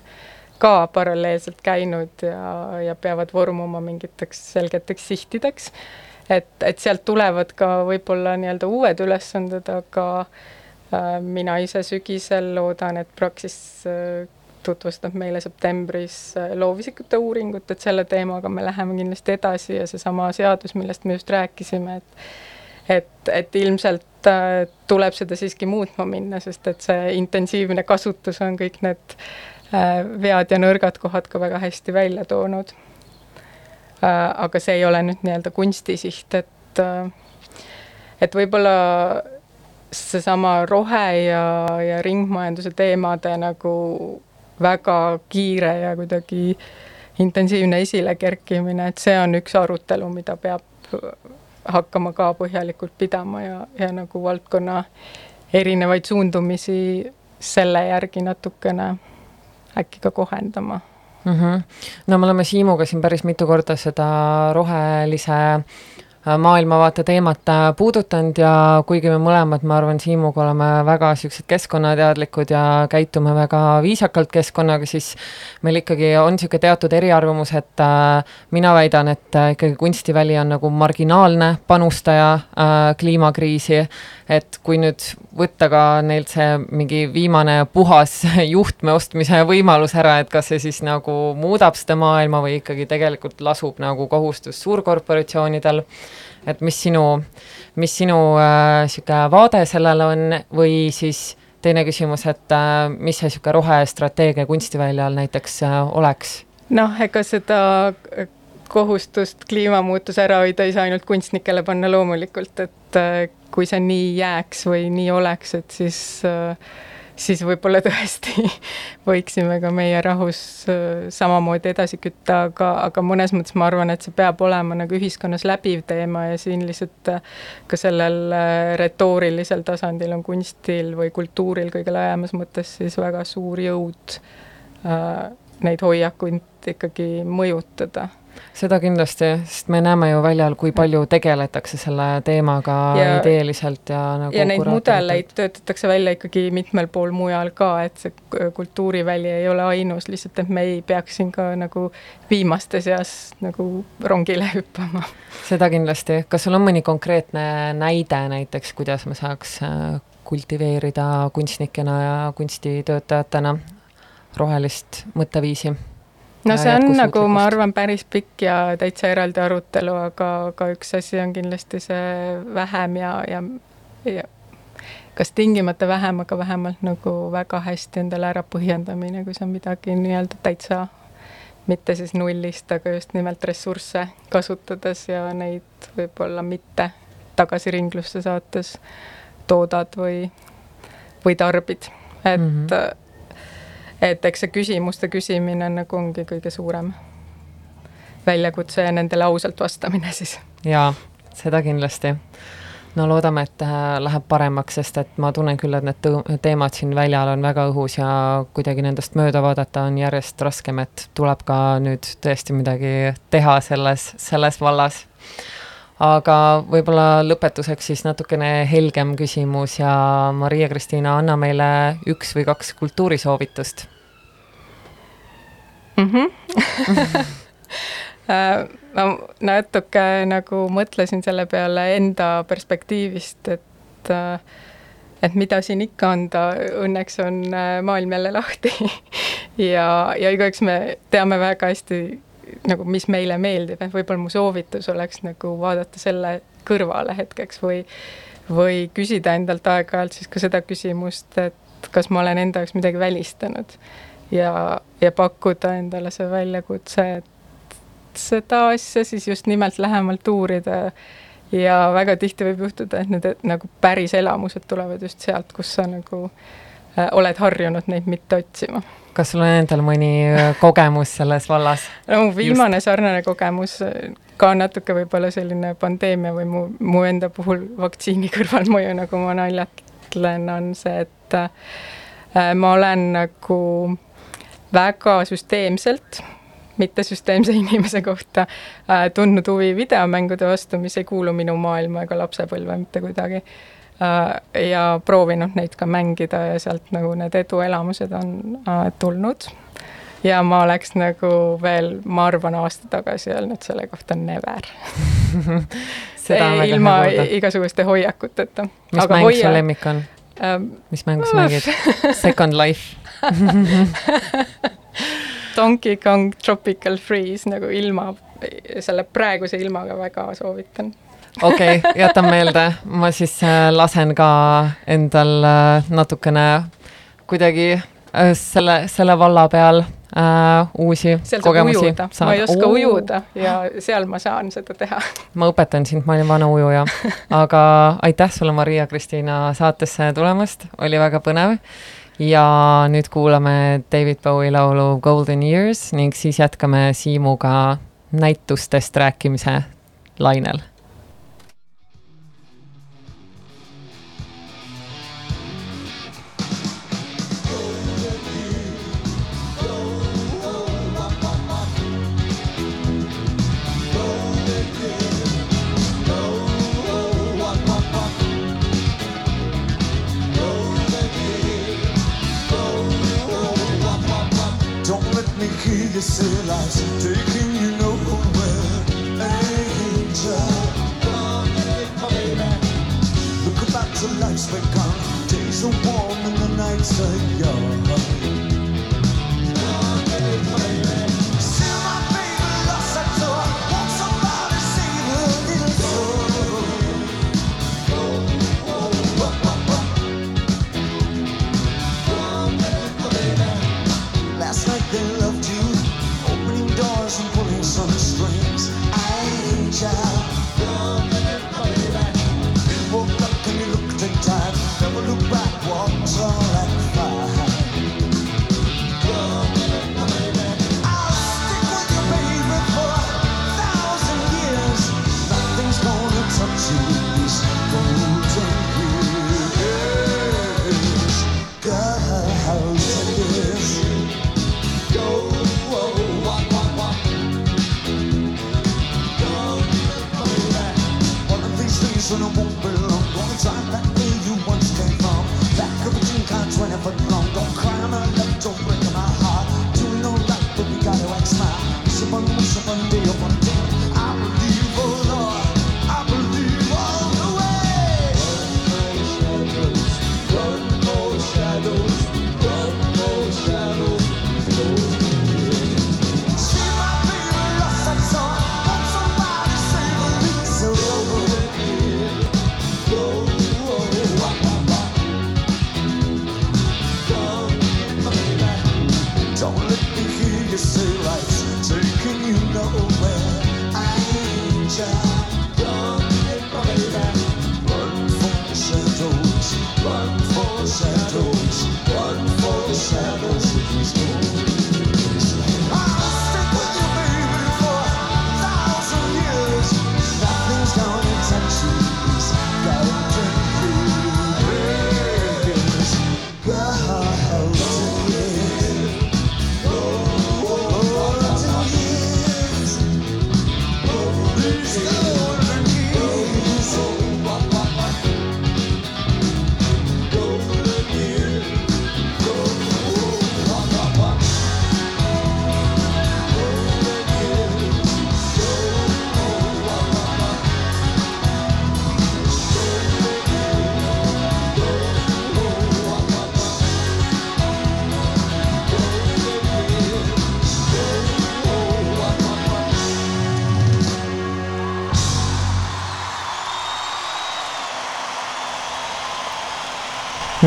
ka paralleelselt käinud ja, ja peavad vormuma mingiteks selgeteks sihtideks. et, et sealt tulevad ka võib-olla nii-öelda uued ülesanded, aga äh, mina ise sügisel loodan, et Praxis äh, tutvustab meile septembris äh, loovisikute uuringut, et selle teemaga me läheme kindlasti edasi ja seesama seadus, millest me just rääkisime, et et, et ilmselt äh, tuleb seda siiski muutma minna, sest et see intensiivne kasutus on kõik need Äh, vead ja nõrgad kohad ka väga hästi välja toonud. Äh, aga see ei ole nüüd nii-öelda kunstisiht, et, äh, et võib-olla seesama rohe ja, ja ringmajanduse teemade nagu väga kiire ja kuidagi intensiivne esilekerkimine, et see on üks arutelu, mida peab hakkama ka põhjalikult pidama ja, ja nagu valdkonna erinevaid suundumisi selle järgi natukene äkki ka kohendama mm. -hmm. no me oleme Siimuga siin päris mitu korda seda rohelise maailmavaate teemat äh, puudutanud ja kuigi me mõlemad, ma arvan, Siimuga oleme väga niisugused keskkonnateadlikud ja käitume väga viisakalt keskkonnaga, siis meil ikkagi on niisugune teatud eriarvamus, et äh, mina väidan, et äh, ikkagi kunstiväli on nagu marginaalne panustaja äh, kliimakriisi. Et kui nüüd võtta ka neilt see mingi viimane puhas juhtme ostmise võimalus ära, et kas see siis nagu muudab seda maailma või ikkagi tegelikult lasub nagu kohustus suurkorporatsioonidel, et mis sinu, mis sinu niisugune äh, vaade sellele on või siis teine küsimus, et äh, mis see niisugune rohestrateegia kunstiväljal näiteks äh, oleks? noh, ega seda kohustust kliimamuutuse ära hoida ei saa ainult kunstnikele panna loomulikult, et äh, kui see nii jääks või nii oleks, et siis, äh, siis võib-olla tõesti võiksime ka meie rahus äh, samamoodi edasi kütta, aga, aga mõnes mõttes ma arvan, et see peab olema nagu ühiskonnas läbiv teema ja siin lihtsalt äh, ka sellel äh, retoorilisel tasandil on kunstil või kultuuril kõige laiemas mõttes siis väga suur jõud neid hoiakuid ikkagi mõjutada seda kindlasti, sest me näeme ju väljal, kui palju tegeletakse selle teemaga ja, ideeliselt ja nagu ja neid mudeleid töötatakse välja ikkagi mitmel pool mujal ka, et see kultuuriväli ei ole ainus, lihtsalt et me ei peaks siin ka nagu viimaste seas nagu rongile hüppama. seda kindlasti, kas sul on mõni konkreetne näide näiteks, kuidas me saaks äh, kultiveerida kunstnikena ja kunstitöötajatena rohelist mõtteviisi? No see on nagu, ma arvan, päris pikk ja täitsa eraldi arutelu, aga, aga üks asi on kindlasti see vähem ja, ja, ja kas tingimata vähem, aga vähemalt nagu väga hästi endale ära põhjendamine, kui on midagi nii-öelda täitsa mitte siis nullist, aga just nimelt ressursse kasutades ja neid võib-olla mitte tagasi ringlusse saates toodad või, või tarbid. et mm -hmm et eks see küsimuste küsimine nagu ongi kõige suurem väljakutse ja nendele ausalt vastamine siis. jaa, seda kindlasti. no loodame, et äh, läheb paremaks, sest et ma tunnen küll, et need teemad siin väljal on väga õhus ja kuidagi nendest mööda vaadata on järjest raskem, et tuleb ka nüüd tõesti midagi teha selles, selles vallas aga võib-olla lõpetuseks siis natukene helgem küsimus ja Maria-Kristiina, anna meile üks või kaks kultuurisoovitust mm. -hmm. ma natuke nagu mõtlesin selle peale enda perspektiivist, et äh, et mida siin ikka anda, õnneks on äh, maailm jälle lahti ja, ja igaüks me teame väga hästi nagu, mis meile meeldib, et võib-olla mu soovitus oleks nagu vaadata selle kõrvale hetkeks või, või küsida endalt aeg-ajalt siis ka seda küsimust, et kas ma olen enda jaoks midagi välistanud. ja, ja pakkuda endale see väljakutse, et seda asja siis just nimelt lähemalt uurida ja väga tihti võib juhtuda, et need et, nagu päris elamused tulevad just sealt, kus sa nagu äh, oled harjunud neid mitte otsima kas sul on endal mõni äh, kogemus selles vallas? no viimane Just. sarnane kogemus, äh, ka natuke võib-olla selline pandeemia või mu, mu enda puhul vaktsiini kõrvalmõju, nagu ma naljatlen, on see, et äh, ma olen nagu väga süsteemselt mitte süsteemse inimese kohta äh, tundnud huvi videomängude vastu, mis ei kuulu minu maailma ega lapsepõlve mitte kuidagi äh, Äh, ja proovinud neid ka mängida ja sealt nagu need eduelamused on äh, tulnud. ja ma oleks nagu veel, ma arvan, aasta tagasi öelnud selle kohta never ilma igasuguste hoiakuteta. mis Aga mäng hoia... su lemmik on ähm,? mis mängu sa mängid? Second Life Donkey Kong Tropical Freeze nagu ilma, selle praeguse ilmaga väga soovitan okei okay,, jätan meelde, ma siis äh, lasen ka endal äh, natukene kuidagi äh, selle, selle valla peal äh, uusi seal kogemusi ma ei oska Oo. ujuda ja seal ma saan seda teha. ma õpetan sind, ma olin vana ujuja. aga aitäh sulle, Maria-Kristiina, saatesse tulemast, oli väga põnev. ja nüüd kuulame David Bowie laulu Golden Years ning siis jätkame Siimuga näitustest rääkimise lainel life's taking you nowhere. Angel, life's begun. Days are warm and the nights are young.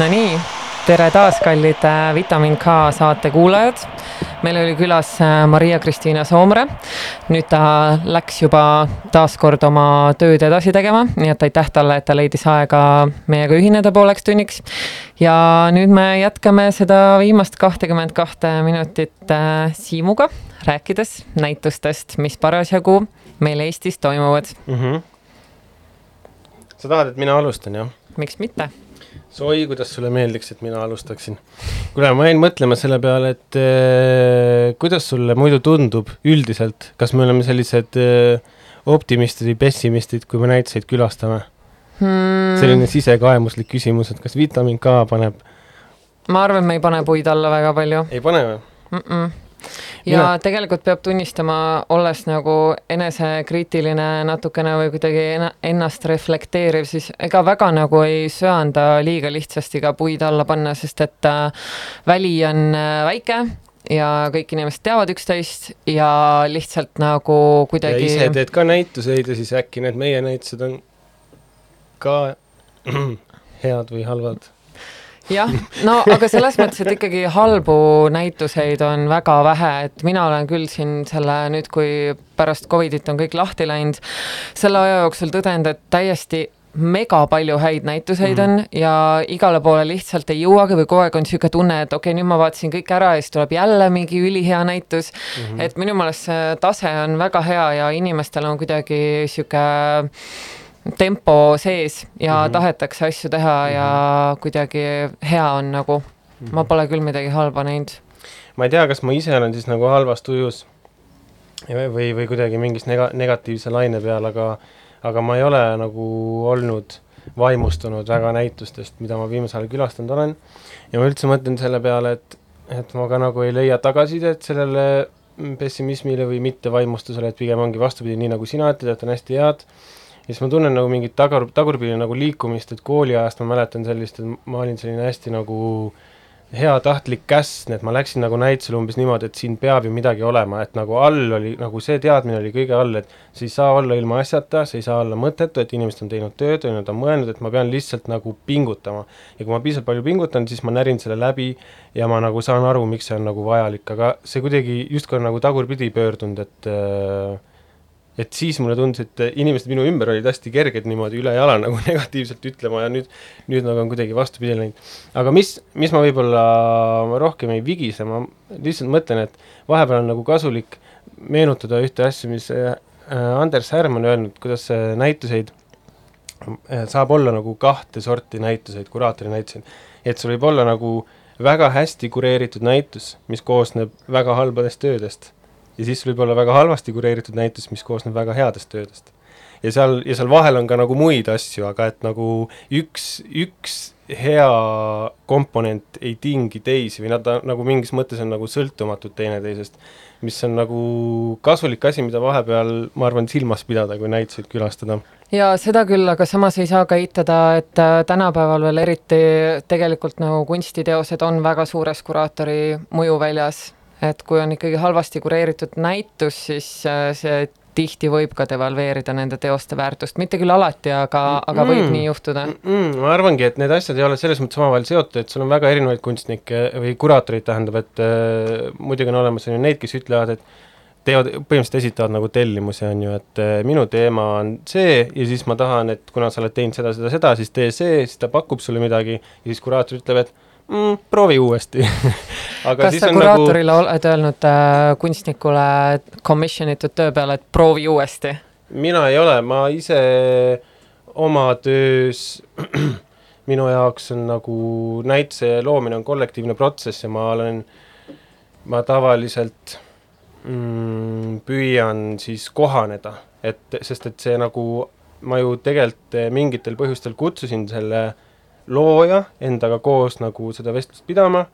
Nonii, tere taas, kallid äh, Vitamin K saate kuulajad. meil oli külas äh, Maria-Kristiina Soomre. nüüd ta läks juba taas kord oma tööd edasi tegema, nii et aitäh talle, et ta leidis aega meiega ühineda pooleks tunniks. ja nüüd me jätkame seda viimast kahtekümmet kahte minutit äh, Siimuga, rääkides näitustest, mis parasjagu meil Eestis toimuvad. mm. -hmm. sa tahad, et mina alustan, jah? miks mitte? oi, kuidas sulle meeldiks, et mina alustaksin. kuule, ma jäin mõtlema selle peale, et äh, kuidas sulle muidu tundub üldiselt, kas me oleme sellised äh, optimistid või pessimistid, kui me näituseid külastame Hmm. selline sisekaemuslik küsimus, et kas vitamiin K paneb, ma arvan, me ei pane puid alla väga palju ei pane või? mm. -mm. Ja Mina- tegelikult peab tunnistama, olles nagu enesekriitiline natukene või kuidagi ennast reflekteeriv, siis ega väga nagu ei söanda liiga lihtsasti ka puid alla panna, sest et äh, väli on äh, väike ja kõik inimesed teavad üksteist ja lihtsalt nagu kuidagi ise teed ka näituseid ja siis äkki need meie näitused on ka head või halvad. jah, no aga selles mõttes, et ikkagi halbu näituseid on väga vähe, et mina olen küll siin selle nüüd, kui pärast Covidit on kõik lahti läinud, selle aja jooksul tõdenud, et täiesti mega palju häid näituseid mm. on ja igale poole lihtsalt ei jõuagi või kogu aeg on niisugune tunne, et okei okay,, nüüd ma vaatasin kõik ära ja siis tuleb jälle mingi ülihea näitus mm. -hmm. et minu meelest see tase on väga hea ja inimestel on kuidagi niisugune tempo sees ja mm Mhm. -hmm. tahetakse asju teha ja kuidagi hea on nagu. ma pole küll midagi halba näinud. ma ei tea, kas ma ise olen siis nagu halvas tujus või, või, või kuidagi mingis nega-, negatiivse laine peal, aga aga ma ei ole nagu olnud vaimustunud väga näitustest, mida ma viimasel ajal külastanud olen ja ma üldse mõtlen selle peale, et et ma ka nagu ei leia tagasisidet sellele pessimismile või mittevaimustusele, et pigem ongi vastupidi, nii nagu sina ütled, et on hästi head ja siis ma tunnen nagu mingit tagur, tagurpidi nagu liikumist, et kooliajast ma mäletan sellist, et ma olin selline hästi nagu heatahtlik käsn, et ma läksin nagu näitusele umbes niimoodi, et siin peab ju midagi olema, et nagu all oli, nagu see teadmine oli kõige all, et see ei saa olla ilma asjata, see ei saa olla mõttetu, et inimesed on teinud tööd ja nad on mõelnud, et ma pean lihtsalt nagu pingutama. ja kui ma piisavalt palju pingutan, siis ma närin selle läbi ja ma nagu saan aru, miks see on nagu vajalik, aga see kuidagi justkui on nagu tagurpidi pöördunud, et äh, et siis mulle tundus, et inimesed minu ümber olid hästi kerged niimoodi ülejala nagu negatiivselt ütlema ja nüüd, nüüd nagu on kuidagi vastupidi läinud. aga mis, mis ma võib-olla rohkem ei vigise, ma lihtsalt mõtlen, et vahepeal on nagu kasulik meenutada ühte asja, mis äh, Anders Härm on öelnud, kuidas äh, näituseid äh, saab olla nagu kahte sorti näituseid, kuraatori näituseid. et sul võib olla nagu väga hästi kureeritud näitus, mis koosneb väga halbadest töödest ja siis võib olla väga halvasti kureeritud näitus, mis koosneb väga headest töödest. ja seal, ja seal vahel on ka nagu muid asju, aga et nagu üks, üks hea komponent ei tingi teisi või nad nagu mingis mõttes on nagu sõltumatud teineteisest, mis on nagu kasulik asi, mida vahepeal, ma arvan, silmas pidada, kui näituseid külastada. ja seda küll, aga samas ei saa ka eitada, et äh, tänapäeval veel eriti tegelikult nagu kunstiteosed on väga suures kuraatori mõjuväljas, et kui on ikkagi halvasti kureeritud näitus, siis äh, see tihti võib ka devalveerida nende teoste väärtust, mitte küll alati, aga mm, aga võib Mm. nii juhtuda. mm, ma arvangi, et need asjad ei ole selles mõttes omavahel seotud, et sul on väga erinevaid kunstnikke või kuraatoreid, tähendab, et äh, muidugi on olemas on ju neid, kes ütlevad, et teevad, põhimõtteliselt esitavad nagu tellimusi, on ju, et äh, minu teema on see ja siis ma tahan, et kuna sa oled teinud seda, seda, seda, siis tee see, siis ta pakub sulle midagi ja siis kuraator ütleb, et mm, proovi uuesti. Aga kas sa on nagu kuraatorile oled öelnud äh, kunstnikule commission itud töö peale, et proovi uuesti? mina ei ole, ma ise oma töös, minu jaoks on nagu näituse loomine on kollektiivne protsess ja ma olen, ma tavaliselt mm, püüan siis kohaneda, et sest et see nagu, ma ju tegelikult mingitel põhjustel kutsusin selle looja endaga koos nagu seda vestlust pidama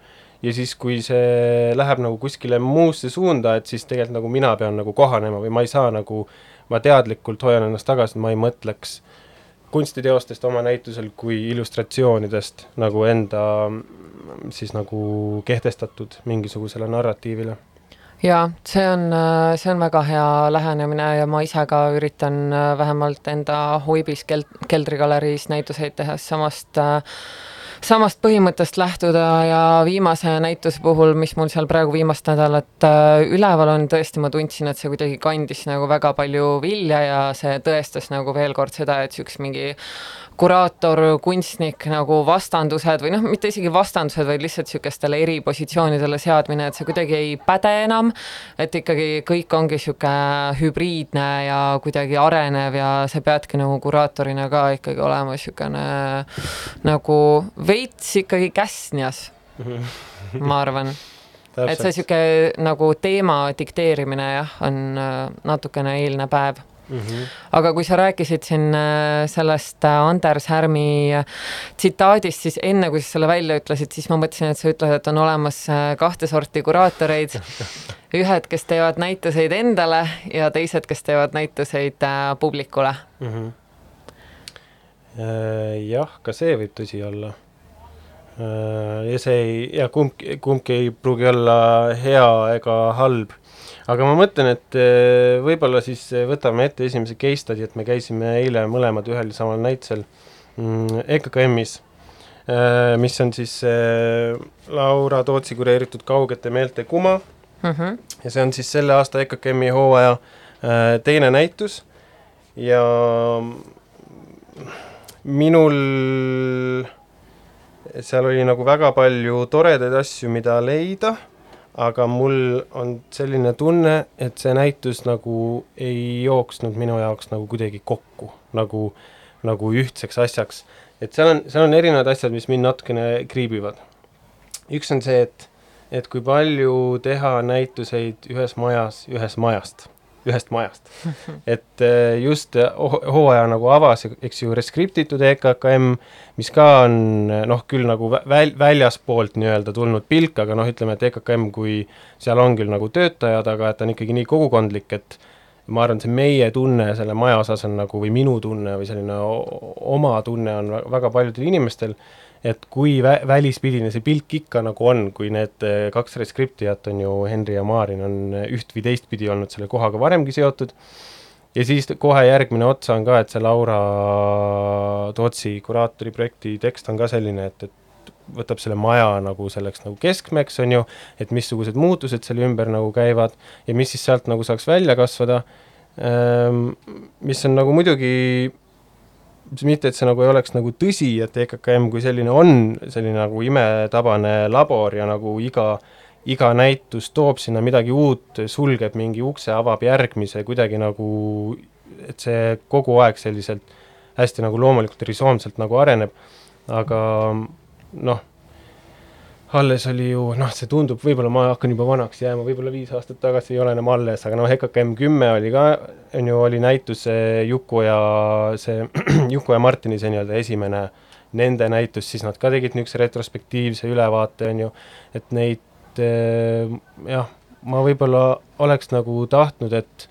ja siis, kui see läheb nagu kuskile muusse suunda, et siis tegelikult nagu mina pean nagu kohanema või ma ei saa nagu, ma teadlikult hoian ennast tagasi, et ma ei mõtleks kunstiteostest oma näitusel kui illustratsioonidest nagu enda siis nagu kehtestatud mingisugusele narratiivile. Jaa, see on, see on väga hea lähenemine ja ma ise ka üritan äh, vähemalt enda Huibis kel-, keldrigaleriis näituseid tehes samast äh, samast põhimõttest lähtuda ja viimase näituse puhul, mis mul seal praegu viimast nädalat äh, üleval on, tõesti ma tundsin, et see kuidagi kandis nagu väga palju vilja ja see tõestas nagu veel kord seda, et niisuguse mingi kuraator, kunstnik nagu vastandused või noh, mitte isegi vastandused, vaid lihtsalt niisugustele eri positsioonidele seadmine, et see kuidagi ei päde enam, et ikkagi kõik ongi niisugune hübriidne ja kuidagi arenev ja sa peadki nagu kuraatorina ka ikkagi olema niisugune nagu veits ikkagi käsnjas, ma arvan. et see niisugune nagu teema dikteerimine jah, on äh, natukene eilne päev mm. -hmm. aga kui sa rääkisid siin äh, sellest äh, Anders Härmi äh, tsitaadist, siis enne, kui sa selle välja ütlesid, siis ma mõtlesin, et sa ütled, et on olemas kahte sorti kuraatoreid. ühed, kes teevad näituseid endale ja teised, kes teevad näituseid publikule. mm. -hmm. jah, ka see võib tõsi olla. Ja see ei, ja kumbki, kumbki ei pruugi olla hea ega halb. Aga ma mõtlen, et äh, võib-olla siis võtame ette esimese case study, et me käisime eile mõlemad ühel ja samal näitusel mm, EKKM-is, mis on siis Laura Tootsi kureeritud Kaugete meelte kuma. Mm -hmm. ja see on siis selle aasta EKKM-i hooaja teine näitus. Ja minul seal oli nagu väga palju toredaid asju, mida leida, aga mul on selline tunne, et see näitus nagu ei jooksnud minu jaoks nagu kuidagi kokku, nagu, nagu ühtseks asjaks. et seal on, seal on erinevad asjad, mis mind natukene kriibivad. üks on see, et et kui palju teha näituseid ühes majas, ühes majast, ühest majast. et eh, just ho- hooaja nagu avas, eks ju, reskriptitud EKKM, mis ka on noh, küll nagu vä- väl-, väljaspoolt nii-öelda tulnud pilk, aga noh, ütleme, et EKKM, kui seal on küll nagu töötajad, aga et ta on ikkagi nii kogukondlik, et ma arvan, see meie tunne selle maja osas on nagu, või minu tunne või selline oma tunne on vä- väga paljudel inimestel, et kui vä-, välispidine see pilk ikka nagu on, kui need eh, kaks reskriptijat on ju, Henri ja Maarin on eh, üht või teistpidi olnud selle kohaga varemgi seotud, ja siis kohe järgmine otsa on ka, et see Laura Tootsi kuraatori projekti tekst on ka selline, et, et võtab selle maja nagu selleks nagu keskmeks, on ju, et missugused muutused selle ümber nagu käivad ja mis siis sealt nagu saaks välja kasvada, mis on nagu muidugi mitte, et see nagu ei oleks nagu tõsi, et EKKM kui selline on selline nagu imetabane labor ja nagu iga, iga näitus toob sinna midagi uut, sulgeb mingi ukse, avab järgmise kuidagi nagu, et see kogu aeg selliselt hästi nagu loomulikult risoomselt nagu areneb, aga noh, alles oli ju, noh, see tundub, võib-olla ma hakkan juba vanaks jääma, võib-olla viis aastat tagasi ei ole enam alles, aga noh, EKKM kümme oli ka, on ju, oli näitus see Juku ja see Juku ja Martini see nii-öelda esimene nende näitus, siis nad ka tegid niisuguse retrospektiivse ülevaate, on ju, et neid eh, jah, ma võib-olla oleks nagu tahtnud, et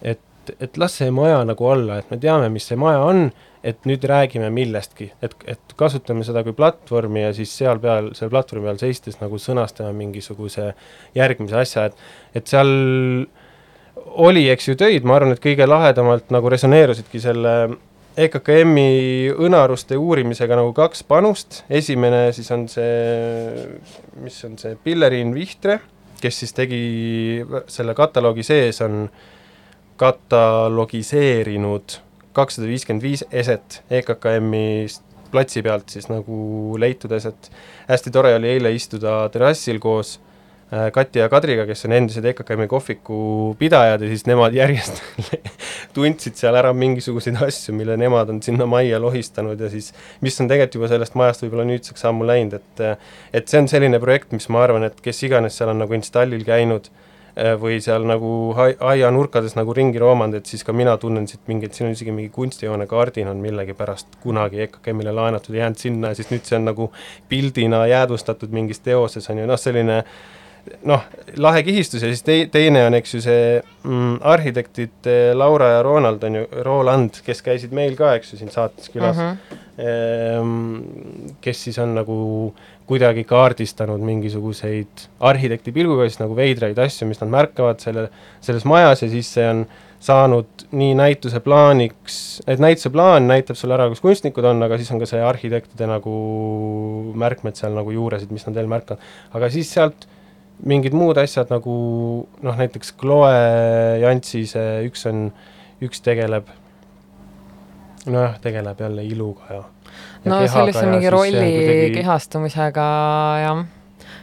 et, et las see maja nagu olla, et me teame, mis see maja on, et nüüd räägime millestki, et, et kasutame seda kui platvormi ja siis seal peal, selle platvormi peal seistes nagu sõnastame mingisuguse järgmise asja, et et seal oli, eks ju, töid, ma arvan, et kõige lahedamalt nagu resoneerusidki selle EKKM-i õnaruste uurimisega nagu kaks panust, esimene siis on see, mis on see, Pilleriin Vihtre, kes siis tegi selle kataloogi sees, on katalogiseerinud kakssada viiskümmend viis eset EKKM-ist platsi pealt siis nagu leitud eset. hästi tore oli eile istuda terrassil koos äh, Kati ja Kadriga, kes on endised EKKM-i kohviku pidajad ja siis nemad järjest tundsid seal ära mingisuguseid asju, mille nemad on sinna majja lohistanud ja siis mis on tegelikult juba sellest majast võib-olla nüüdseks ammu läinud, et et see on selline projekt, mis ma arvan, et kes iganes seal on nagu installil käinud äh, või seal nagu aianurkades nagu ringi roomanud, et siis ka mina tunnen siit mingit, siin on isegi mingi kunstijoone kaardin on millegipärast kunagi EKKM-ile laenatud jäänud sinna ja siis nüüd see on nagu pildina jäädvustatud mingis teoses, on ju, noh, selline noh, lahe kihistus ja siis tei-, teine on, eks ju, see mm, arhitektid Laura ja Ronald on ju, Roland, kes käisid meil ka, eks ju, siin saates külas mm, -hmm. kes siis on nagu kuidagi kaardistanud mingisuguseid arhitekti pilguga siis nagu veidraid asju, mis nad märkavad selle, selles majas ja siis see on saanud nii näituse plaaniks, et näituse plaan näitab sulle ära, kus kunstnikud on, aga siis on ka see arhitektide nagu märkmed seal nagu juures, et mis nad veel märkavad. aga siis sealt mingid muud asjad nagu noh, näiteks Chloe Jantsi see üks on, üks tegeleb nojah, tegeleb jälle iluga ja no sellise mingi rolli kuidagi- kehastumisega jah,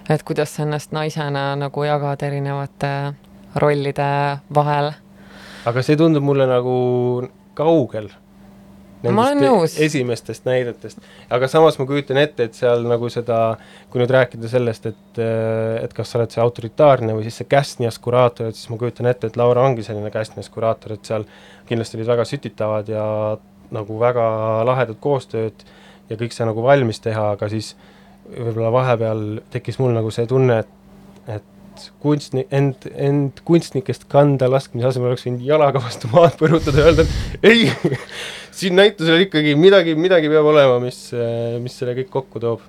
et kuidas ennast naisena nagu jagad erinevate rollide vahel. aga see tundub mulle nagu kaugel. Ma olen nõus. esimestest näidetest, aga samas ma kujutan ette, et seal nagu seda, kui nüüd rääkida sellest, et, et kas sa oled see autoritaarne või siis see käsnjas kuraator, et siis ma kujutan ette, et Laura ongi selline käsnjas kuraator, et seal kindlasti olid väga sütitavad ja nagu väga lahedat koostööd ja kõik see nagu valmis teha, aga siis võib-olla vahepeal tekkis mul nagu see tunne, et, et kunstnik, end, end kunstnikest kanda laskmise asemel oleks võinud jalaga vastu maad põrutada ja öelda, et ei, siin näitusel ikkagi midagi, midagi peab olema, mis, mis selle kõik kokku toob.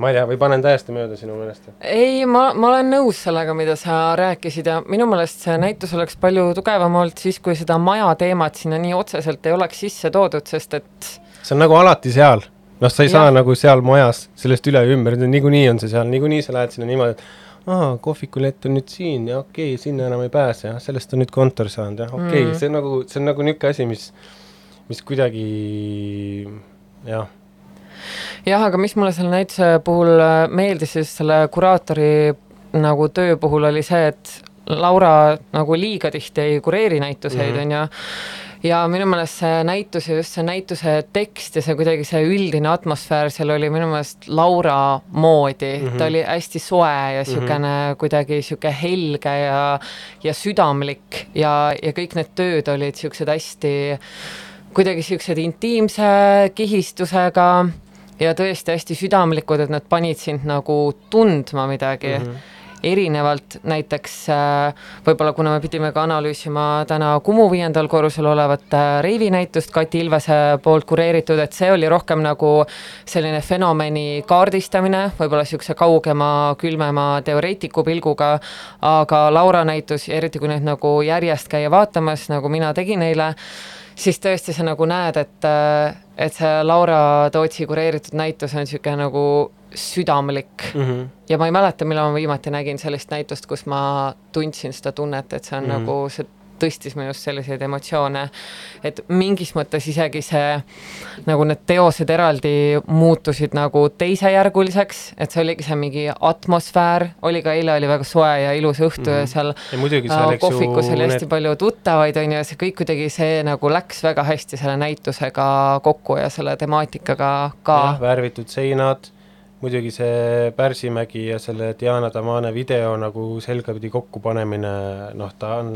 ma ei tea, või panen täiesti mööda sinu meelest? ei, ma, ma olen nõus sellega, mida sa rääkisid ja minu meelest see näitus oleks palju tugevam olnud siis, kui seda maja teemat sinna nii otseselt ei oleks sisse toodud, sest et see on nagu alati seal, noh, sa ei Jah. saa nagu seal majas sellest üle ja ümber, niikuinii on see seal, niikuinii sa lähed sinna niimoodi, et aa, kohvikulett on nüüd siin ja okei okay,, sinna enam ei pääse, jah, sellest on nüüd kontor saanud, jah, okei okay, Mm. mm., see on nagu, see on nagu niisugune asi, mis, mis kuidagi jah, jah, aga mis mulle selle näituse puhul äh, meeldis siis selle kuraatori nagu töö puhul oli see, et Laura nagu liiga tihti ei kureeri näituseid, Mhm. on ju, ja minu meelest see näitus ja just see näituse tekst ja see kuidagi see üldine atmosfäär seal oli minu meelest Laura moodi mm, Mhm. -hmm. ta oli hästi soe ja niisugune mm -hmm. kuidagi niisugune helge ja, ja südamlik ja, ja kõik need tööd olid niisugused hästi kuidagi niisugused intiimse kihistusega ja tõesti hästi südamlikud, et nad panid sind nagu tundma midagi mm. -hmm erinevalt näiteks äh, võib-olla kuna me pidime ka analüüsima täna Kumu viiendal korrusel olevat äh, Reivi näitust Kati Ilvese poolt kureeritud, et see oli rohkem nagu selline fenomeni kaardistamine, võib-olla niisuguse kaugema, külmema teoreetiku pilguga, aga Laura näitus, eriti kui nüüd nagu järjest käia vaatamas, nagu mina tegin eile, siis tõesti sa nagu näed, et, et see Laura Tootsi kureeritud näitus on niisugune nagu südamlik mm -hmm. ja ma ei mäleta, millal ma viimati nägin sellist näitust, kus ma tundsin seda tunnet, et see on mm. Mhm. nagu, see tõstis minust selliseid emotsioone, et mingis mõttes isegi see, nagu need teosed eraldi muutusid nagu teisejärguliseks, et see oligi see mingi atmosfäär, oli ka eile oli väga soe ja ilus õhtu mm -hmm. ja seal ja muidugi äh, kohvikus ju, oli hästi need palju tuttavaid, on ju, ja see kõik kuidagi, see nagu läks väga hästi selle näitusega kokku ja selle temaatikaga ka jah, värvitud seinad, muidugi see Pärsimägi ja selle Diana Tamane video nagu selgapidi kokkupanemine, noh, ta on,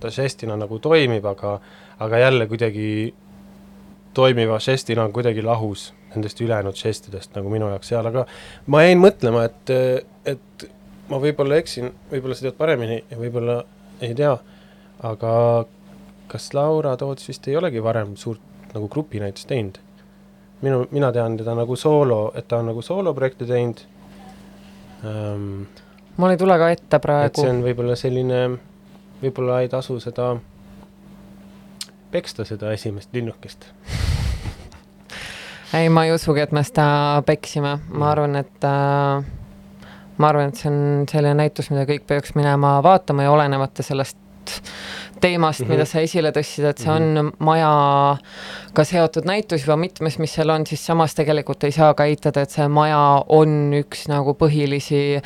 ta žestina nagu toimib, aga aga jälle kuidagi toimiva žestina on kuidagi lahus nendest ülejäänud žestidest nagu minu jaoks seal, aga ma jäin mõtlema, et, et ma võib-olla eksin, võib-olla sa tead paremini ja võib-olla ei tea, aga kas Laura Toots vist ei olegi varem suurt nagu grupinäitust teinud? minu, mina tean teda nagu soolo, et ta on nagu sooloprojekte teinud ähm,. mul ei tule ka ette et praegu see. on võib-olla selline, võib-olla ei tasu seda, peksta seda esimest linnukest. ei, ma ei usugi, et me seda peksime, ma arvan, et äh, ma arvan, et see on selline näitus, mida kõik peaks minema vaatama ja olenemata sellest teemast mm, Mhm. mida sa esile tõstsid, et see on majaga seotud näitus juba mitmes, mis seal on, siis samas tegelikult ei saa ka eitada, et see maja on üks nagu põhilisi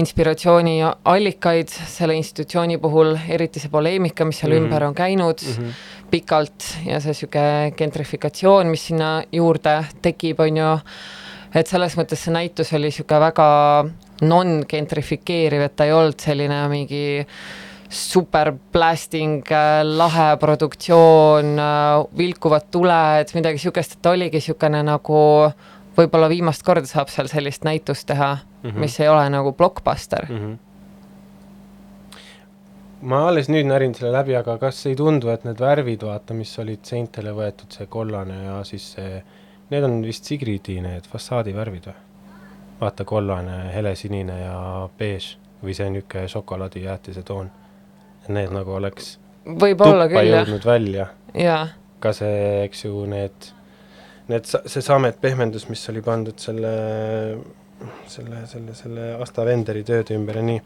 inspiratsiooniallikaid selle institutsiooni puhul, eriti see poleemika, mis seal mm Mhm. -hmm. ümber on käinud mm. Mhm. -hmm pikalt ja see niisugune gentrifikatsioon, mis sinna juurde tekib, on ju, et selles mõttes see näitus oli niisugune väga non-gentrifikeeriv, et ta ei olnud selline mingi super blasting, lahe produktsioon, vilkuvad tuled, midagi niisugust, et oligi niisugune nagu võib-olla viimast korda saab seal sellist näitust teha mm, -hmm. mis ei ole nagu blockbuster mm. Mhm. ma alles nüüd närin selle läbi, aga kas ei tundu, et need värvid, vaata, mis olid seintele võetud, see kollane ja siis see, need on vist Sigridi need fassaadivärvid või? vaata, kollane, helesinine ja beež või see niisugune šokolaadijäätise toon. Need nagu oleks võib-olla tuppa küll jah, jõudnud välja, ka see, eks ju, need, need, see samet pehmendus, mis oli pandud selle, selle, selle, selle Asta Venderi tööde ümber ja nii.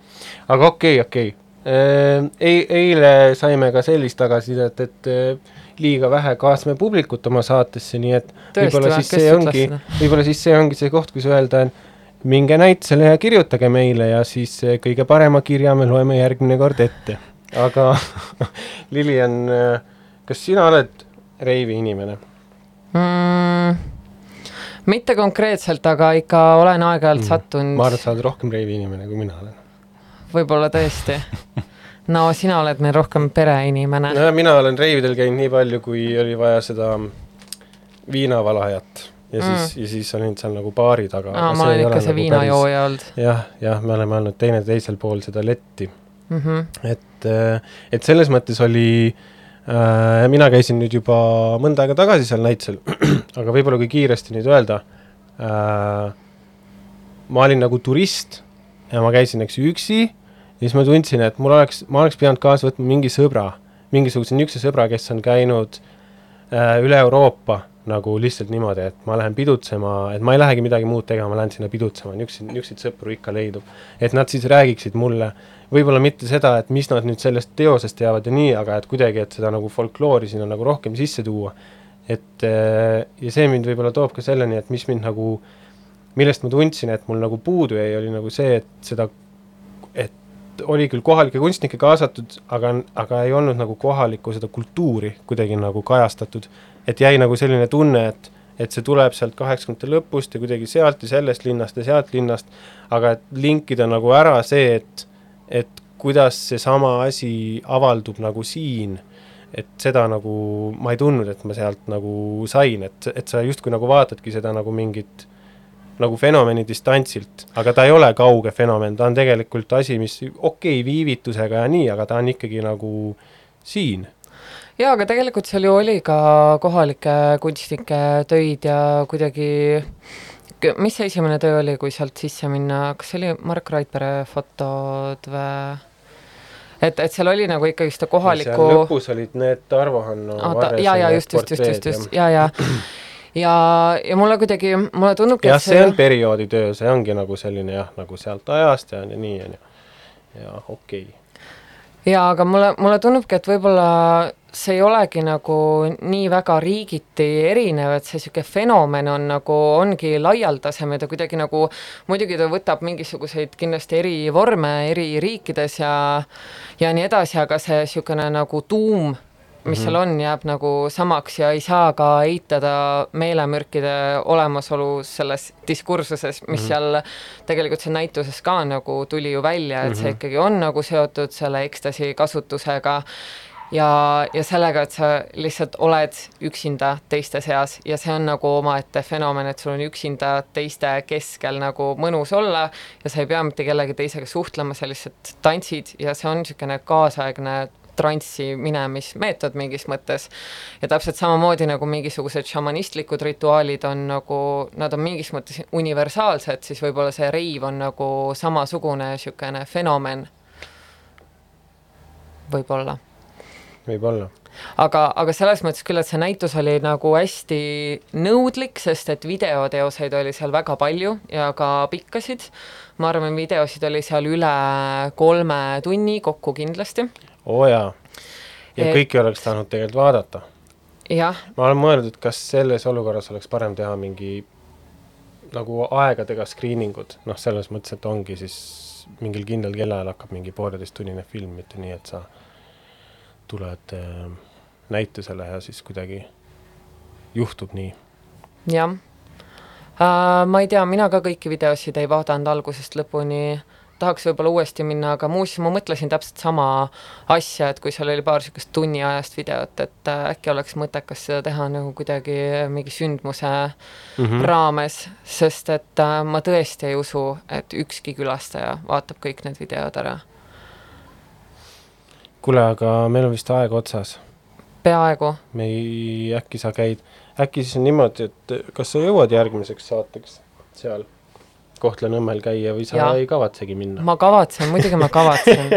aga okei okay,, okei okay.. Ei-, eile saime ka sellist tagasisidet, et eh, liiga vähe kaasame publikut oma saatesse, nii et võib-olla või? siis see ongi võib-olla siis see ongi see koht, kus öelda, et minge näitusele ja kirjutage meile ja siis eh, kõige parema kirja me loeme järgmine kord ette. Aga Lilian, kas sina oled reivi inimene? mm,. mitte konkreetselt, aga ikka olen aeg-ajalt mm. sattunud ma arvan, et sa oled rohkem reivi inimene, kui mina olen. võib-olla tõesti. no sina oled meil rohkem pereinimene no.. no mina olen reividel käinud nii palju, kui oli vaja seda viinavalajat ja Mm. siis, ja siis olin seal nagu baari taga. aa, ma olen ikka see viinajooja olnud jah, jah, me oleme olnud teineteisel pool seda letti, mm. -hmm. et, et selles mõttes oli äh,, mina käisin nüüd juba mõnda aega tagasi seal näitusel, aga võib-olla kui kiiresti nüüd öelda äh,, ma olin nagu turist ja ma käisin, eks ju, üksi ja siis ma tundsin, et mul oleks, ma oleks pidanud kaasa võtma mingi sõbra, mingisuguse niisuguse sõbra, kes on käinud äh, üle Euroopa nagu lihtsalt niimoodi, et ma lähen pidutsema, et ma ei lähegi midagi muud tegema, ma lähen sinna pidutsema, niisuguseid, niisuguseid sõpru ikka leidub. et nad siis räägiksid mulle, võib-olla mitte seda, et mis nad nüüd sellest teosest teavad ja nii, aga et kuidagi, et seda nagu folkloori sinna nagu rohkem sisse tuua. et äh, ja see mind võib-olla toob ka selleni, et mis mind nagu, millest ma tundsin, et mul nagu puudu jäi, oli nagu see, et seda, et oli küll kohalikke kunstnikke kaasatud, aga, aga ei olnud nagu kohalikku seda kultuuri kuidagi nagu kajastatud. et jäi nagu selline tunne, et, et see tuleb sealt kaheksakümnendate lõpust ja kuidagi sealt ja sellest linnast ja sealt linnast, aga et linkida nagu ära see, et, et kuidas seesama asi avaldub nagu siin, et seda nagu ma ei tundnud, et ma sealt nagu sain, et, et sa justkui nagu vaatadki seda nagu mingit nagu fenomeni distantsilt, aga ta ei ole kauge fenomen, ta on tegelikult asi, mis okei okay,, viivitusega ja nii, aga ta on ikkagi nagu siin. jaa, aga tegelikult seal ju oli ka kohalikke kunstnike töid ja kuidagi mis see esimene töö oli, kui sealt sisse minna, kas see oli Mark Raidpere fotod või? et, et seal oli nagu ikkagi seda kohalikku lõpus olid need Tarvo Hanno ja, ja just, just, just, just, just, ja, ja ja, ja mulle kuidagi, mulle tundubki, jah, see on perioodi töö, see ongi nagu selline jah, nagu sealt ajast ja ja nii on ju. ja okei okay.. jaa, aga mulle, mulle tundubki, et võib-olla see ei olegi nagu nii väga riigiti erinev, et see niisugune fenomen on nagu, ongi laialdasem ja ta kuidagi nagu, muidugi ta võtab mingisuguseid kindlasti eri vorme eri riikides ja ja nii edasi, aga see niisugune nagu tuum, mis seal on, jääb nagu samaks ja ei saa ka eitada meelemürkide olemasolu selles diskursuses, mis mm -hmm. seal tegelikult seal näituses ka nagu tuli ju välja, et see ikkagi on nagu seotud selle ekstasi kasutusega ja, ja sellega, et sa lihtsalt oled üksinda teiste seas ja see on nagu omaette fenomen, et sul on üksinda teiste keskel nagu mõnus olla ja sa ei pea mitte kellegi teisega suhtlema, sa lihtsalt tantsid ja see on niisugune kaasaegne transsi minemismeetod mingis mõttes. ja täpselt samamoodi nagu mingisugused šamanistlikud rituaalid on nagu, nad on mingis mõttes universaalsed, siis võib-olla see reiv on nagu samasugune niisugune fenomen. võib-olla võib-olla. aga, aga selles mõttes küll, et see näitus oli nagu hästi nõudlik, sest et videoteoseid oli seal väga palju ja ka pikkasid. ma arvan, videosid oli seal üle kolme tunni kokku kindlasti. oo jaa. ja Et- kõiki oleks tahtnud tegelikult vaadata. ma olen mõelnud, et kas selles olukorras oleks parem teha mingi nagu aegadega screening ud, noh, selles mõttes, et ongi siis mingil kindlal kellaajal hakkab mingi pooleteisttunnine film, mitte nii, et sa tuled äh, näitusele ja siis kuidagi juhtub nii. jah uh,. ma ei tea, mina ka kõiki videosid ei vaadanud algusest lõpuni, tahaks võib-olla uuesti minna, aga muuseas ma mõtlesin täpselt sama asja, et kui seal oli paar niisugust tunniajast videot, et äh, äkki oleks mõttekas seda teha nagu kuidagi mingi sündmuse mm -hmm. raames, sest et äh, ma tõesti ei usu, et ükski külastaja vaatab kõik need videod ära. kuule, aga meil on vist aeg otsas. peaaegu, me ei, äkki sa käid, äkki siis on niimoodi, et kas sa jõuad järgmiseks saateks seal Kohtla-Nõmmel käia või sa ja. Ei kavatsegi minna? ma kavatsen, muidugi ma kavatsen.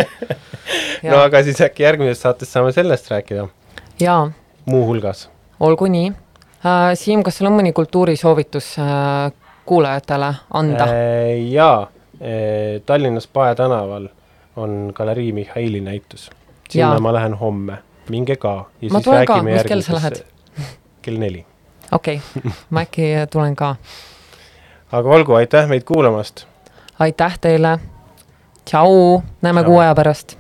no aga siis äkki järgmises saates saame sellest rääkida, jaa muuhulgas. olgu nii äh,. Siim, kas sul on mõni kultuurisoovitus äh, kuulajatele anda äh.? jaa, Tallinnas Pae tänaval on galerii Mihhaili näitus. Sinna ja. ma lähen homme, minge ka. Ma tulen ka. Mis kell sa lähed?? kell neli. okei okay., ma äkki tulen ka. aga olgu, aitäh meid kuulamast aitäh teile. tšau, näeme Tšau. kuu aja pärast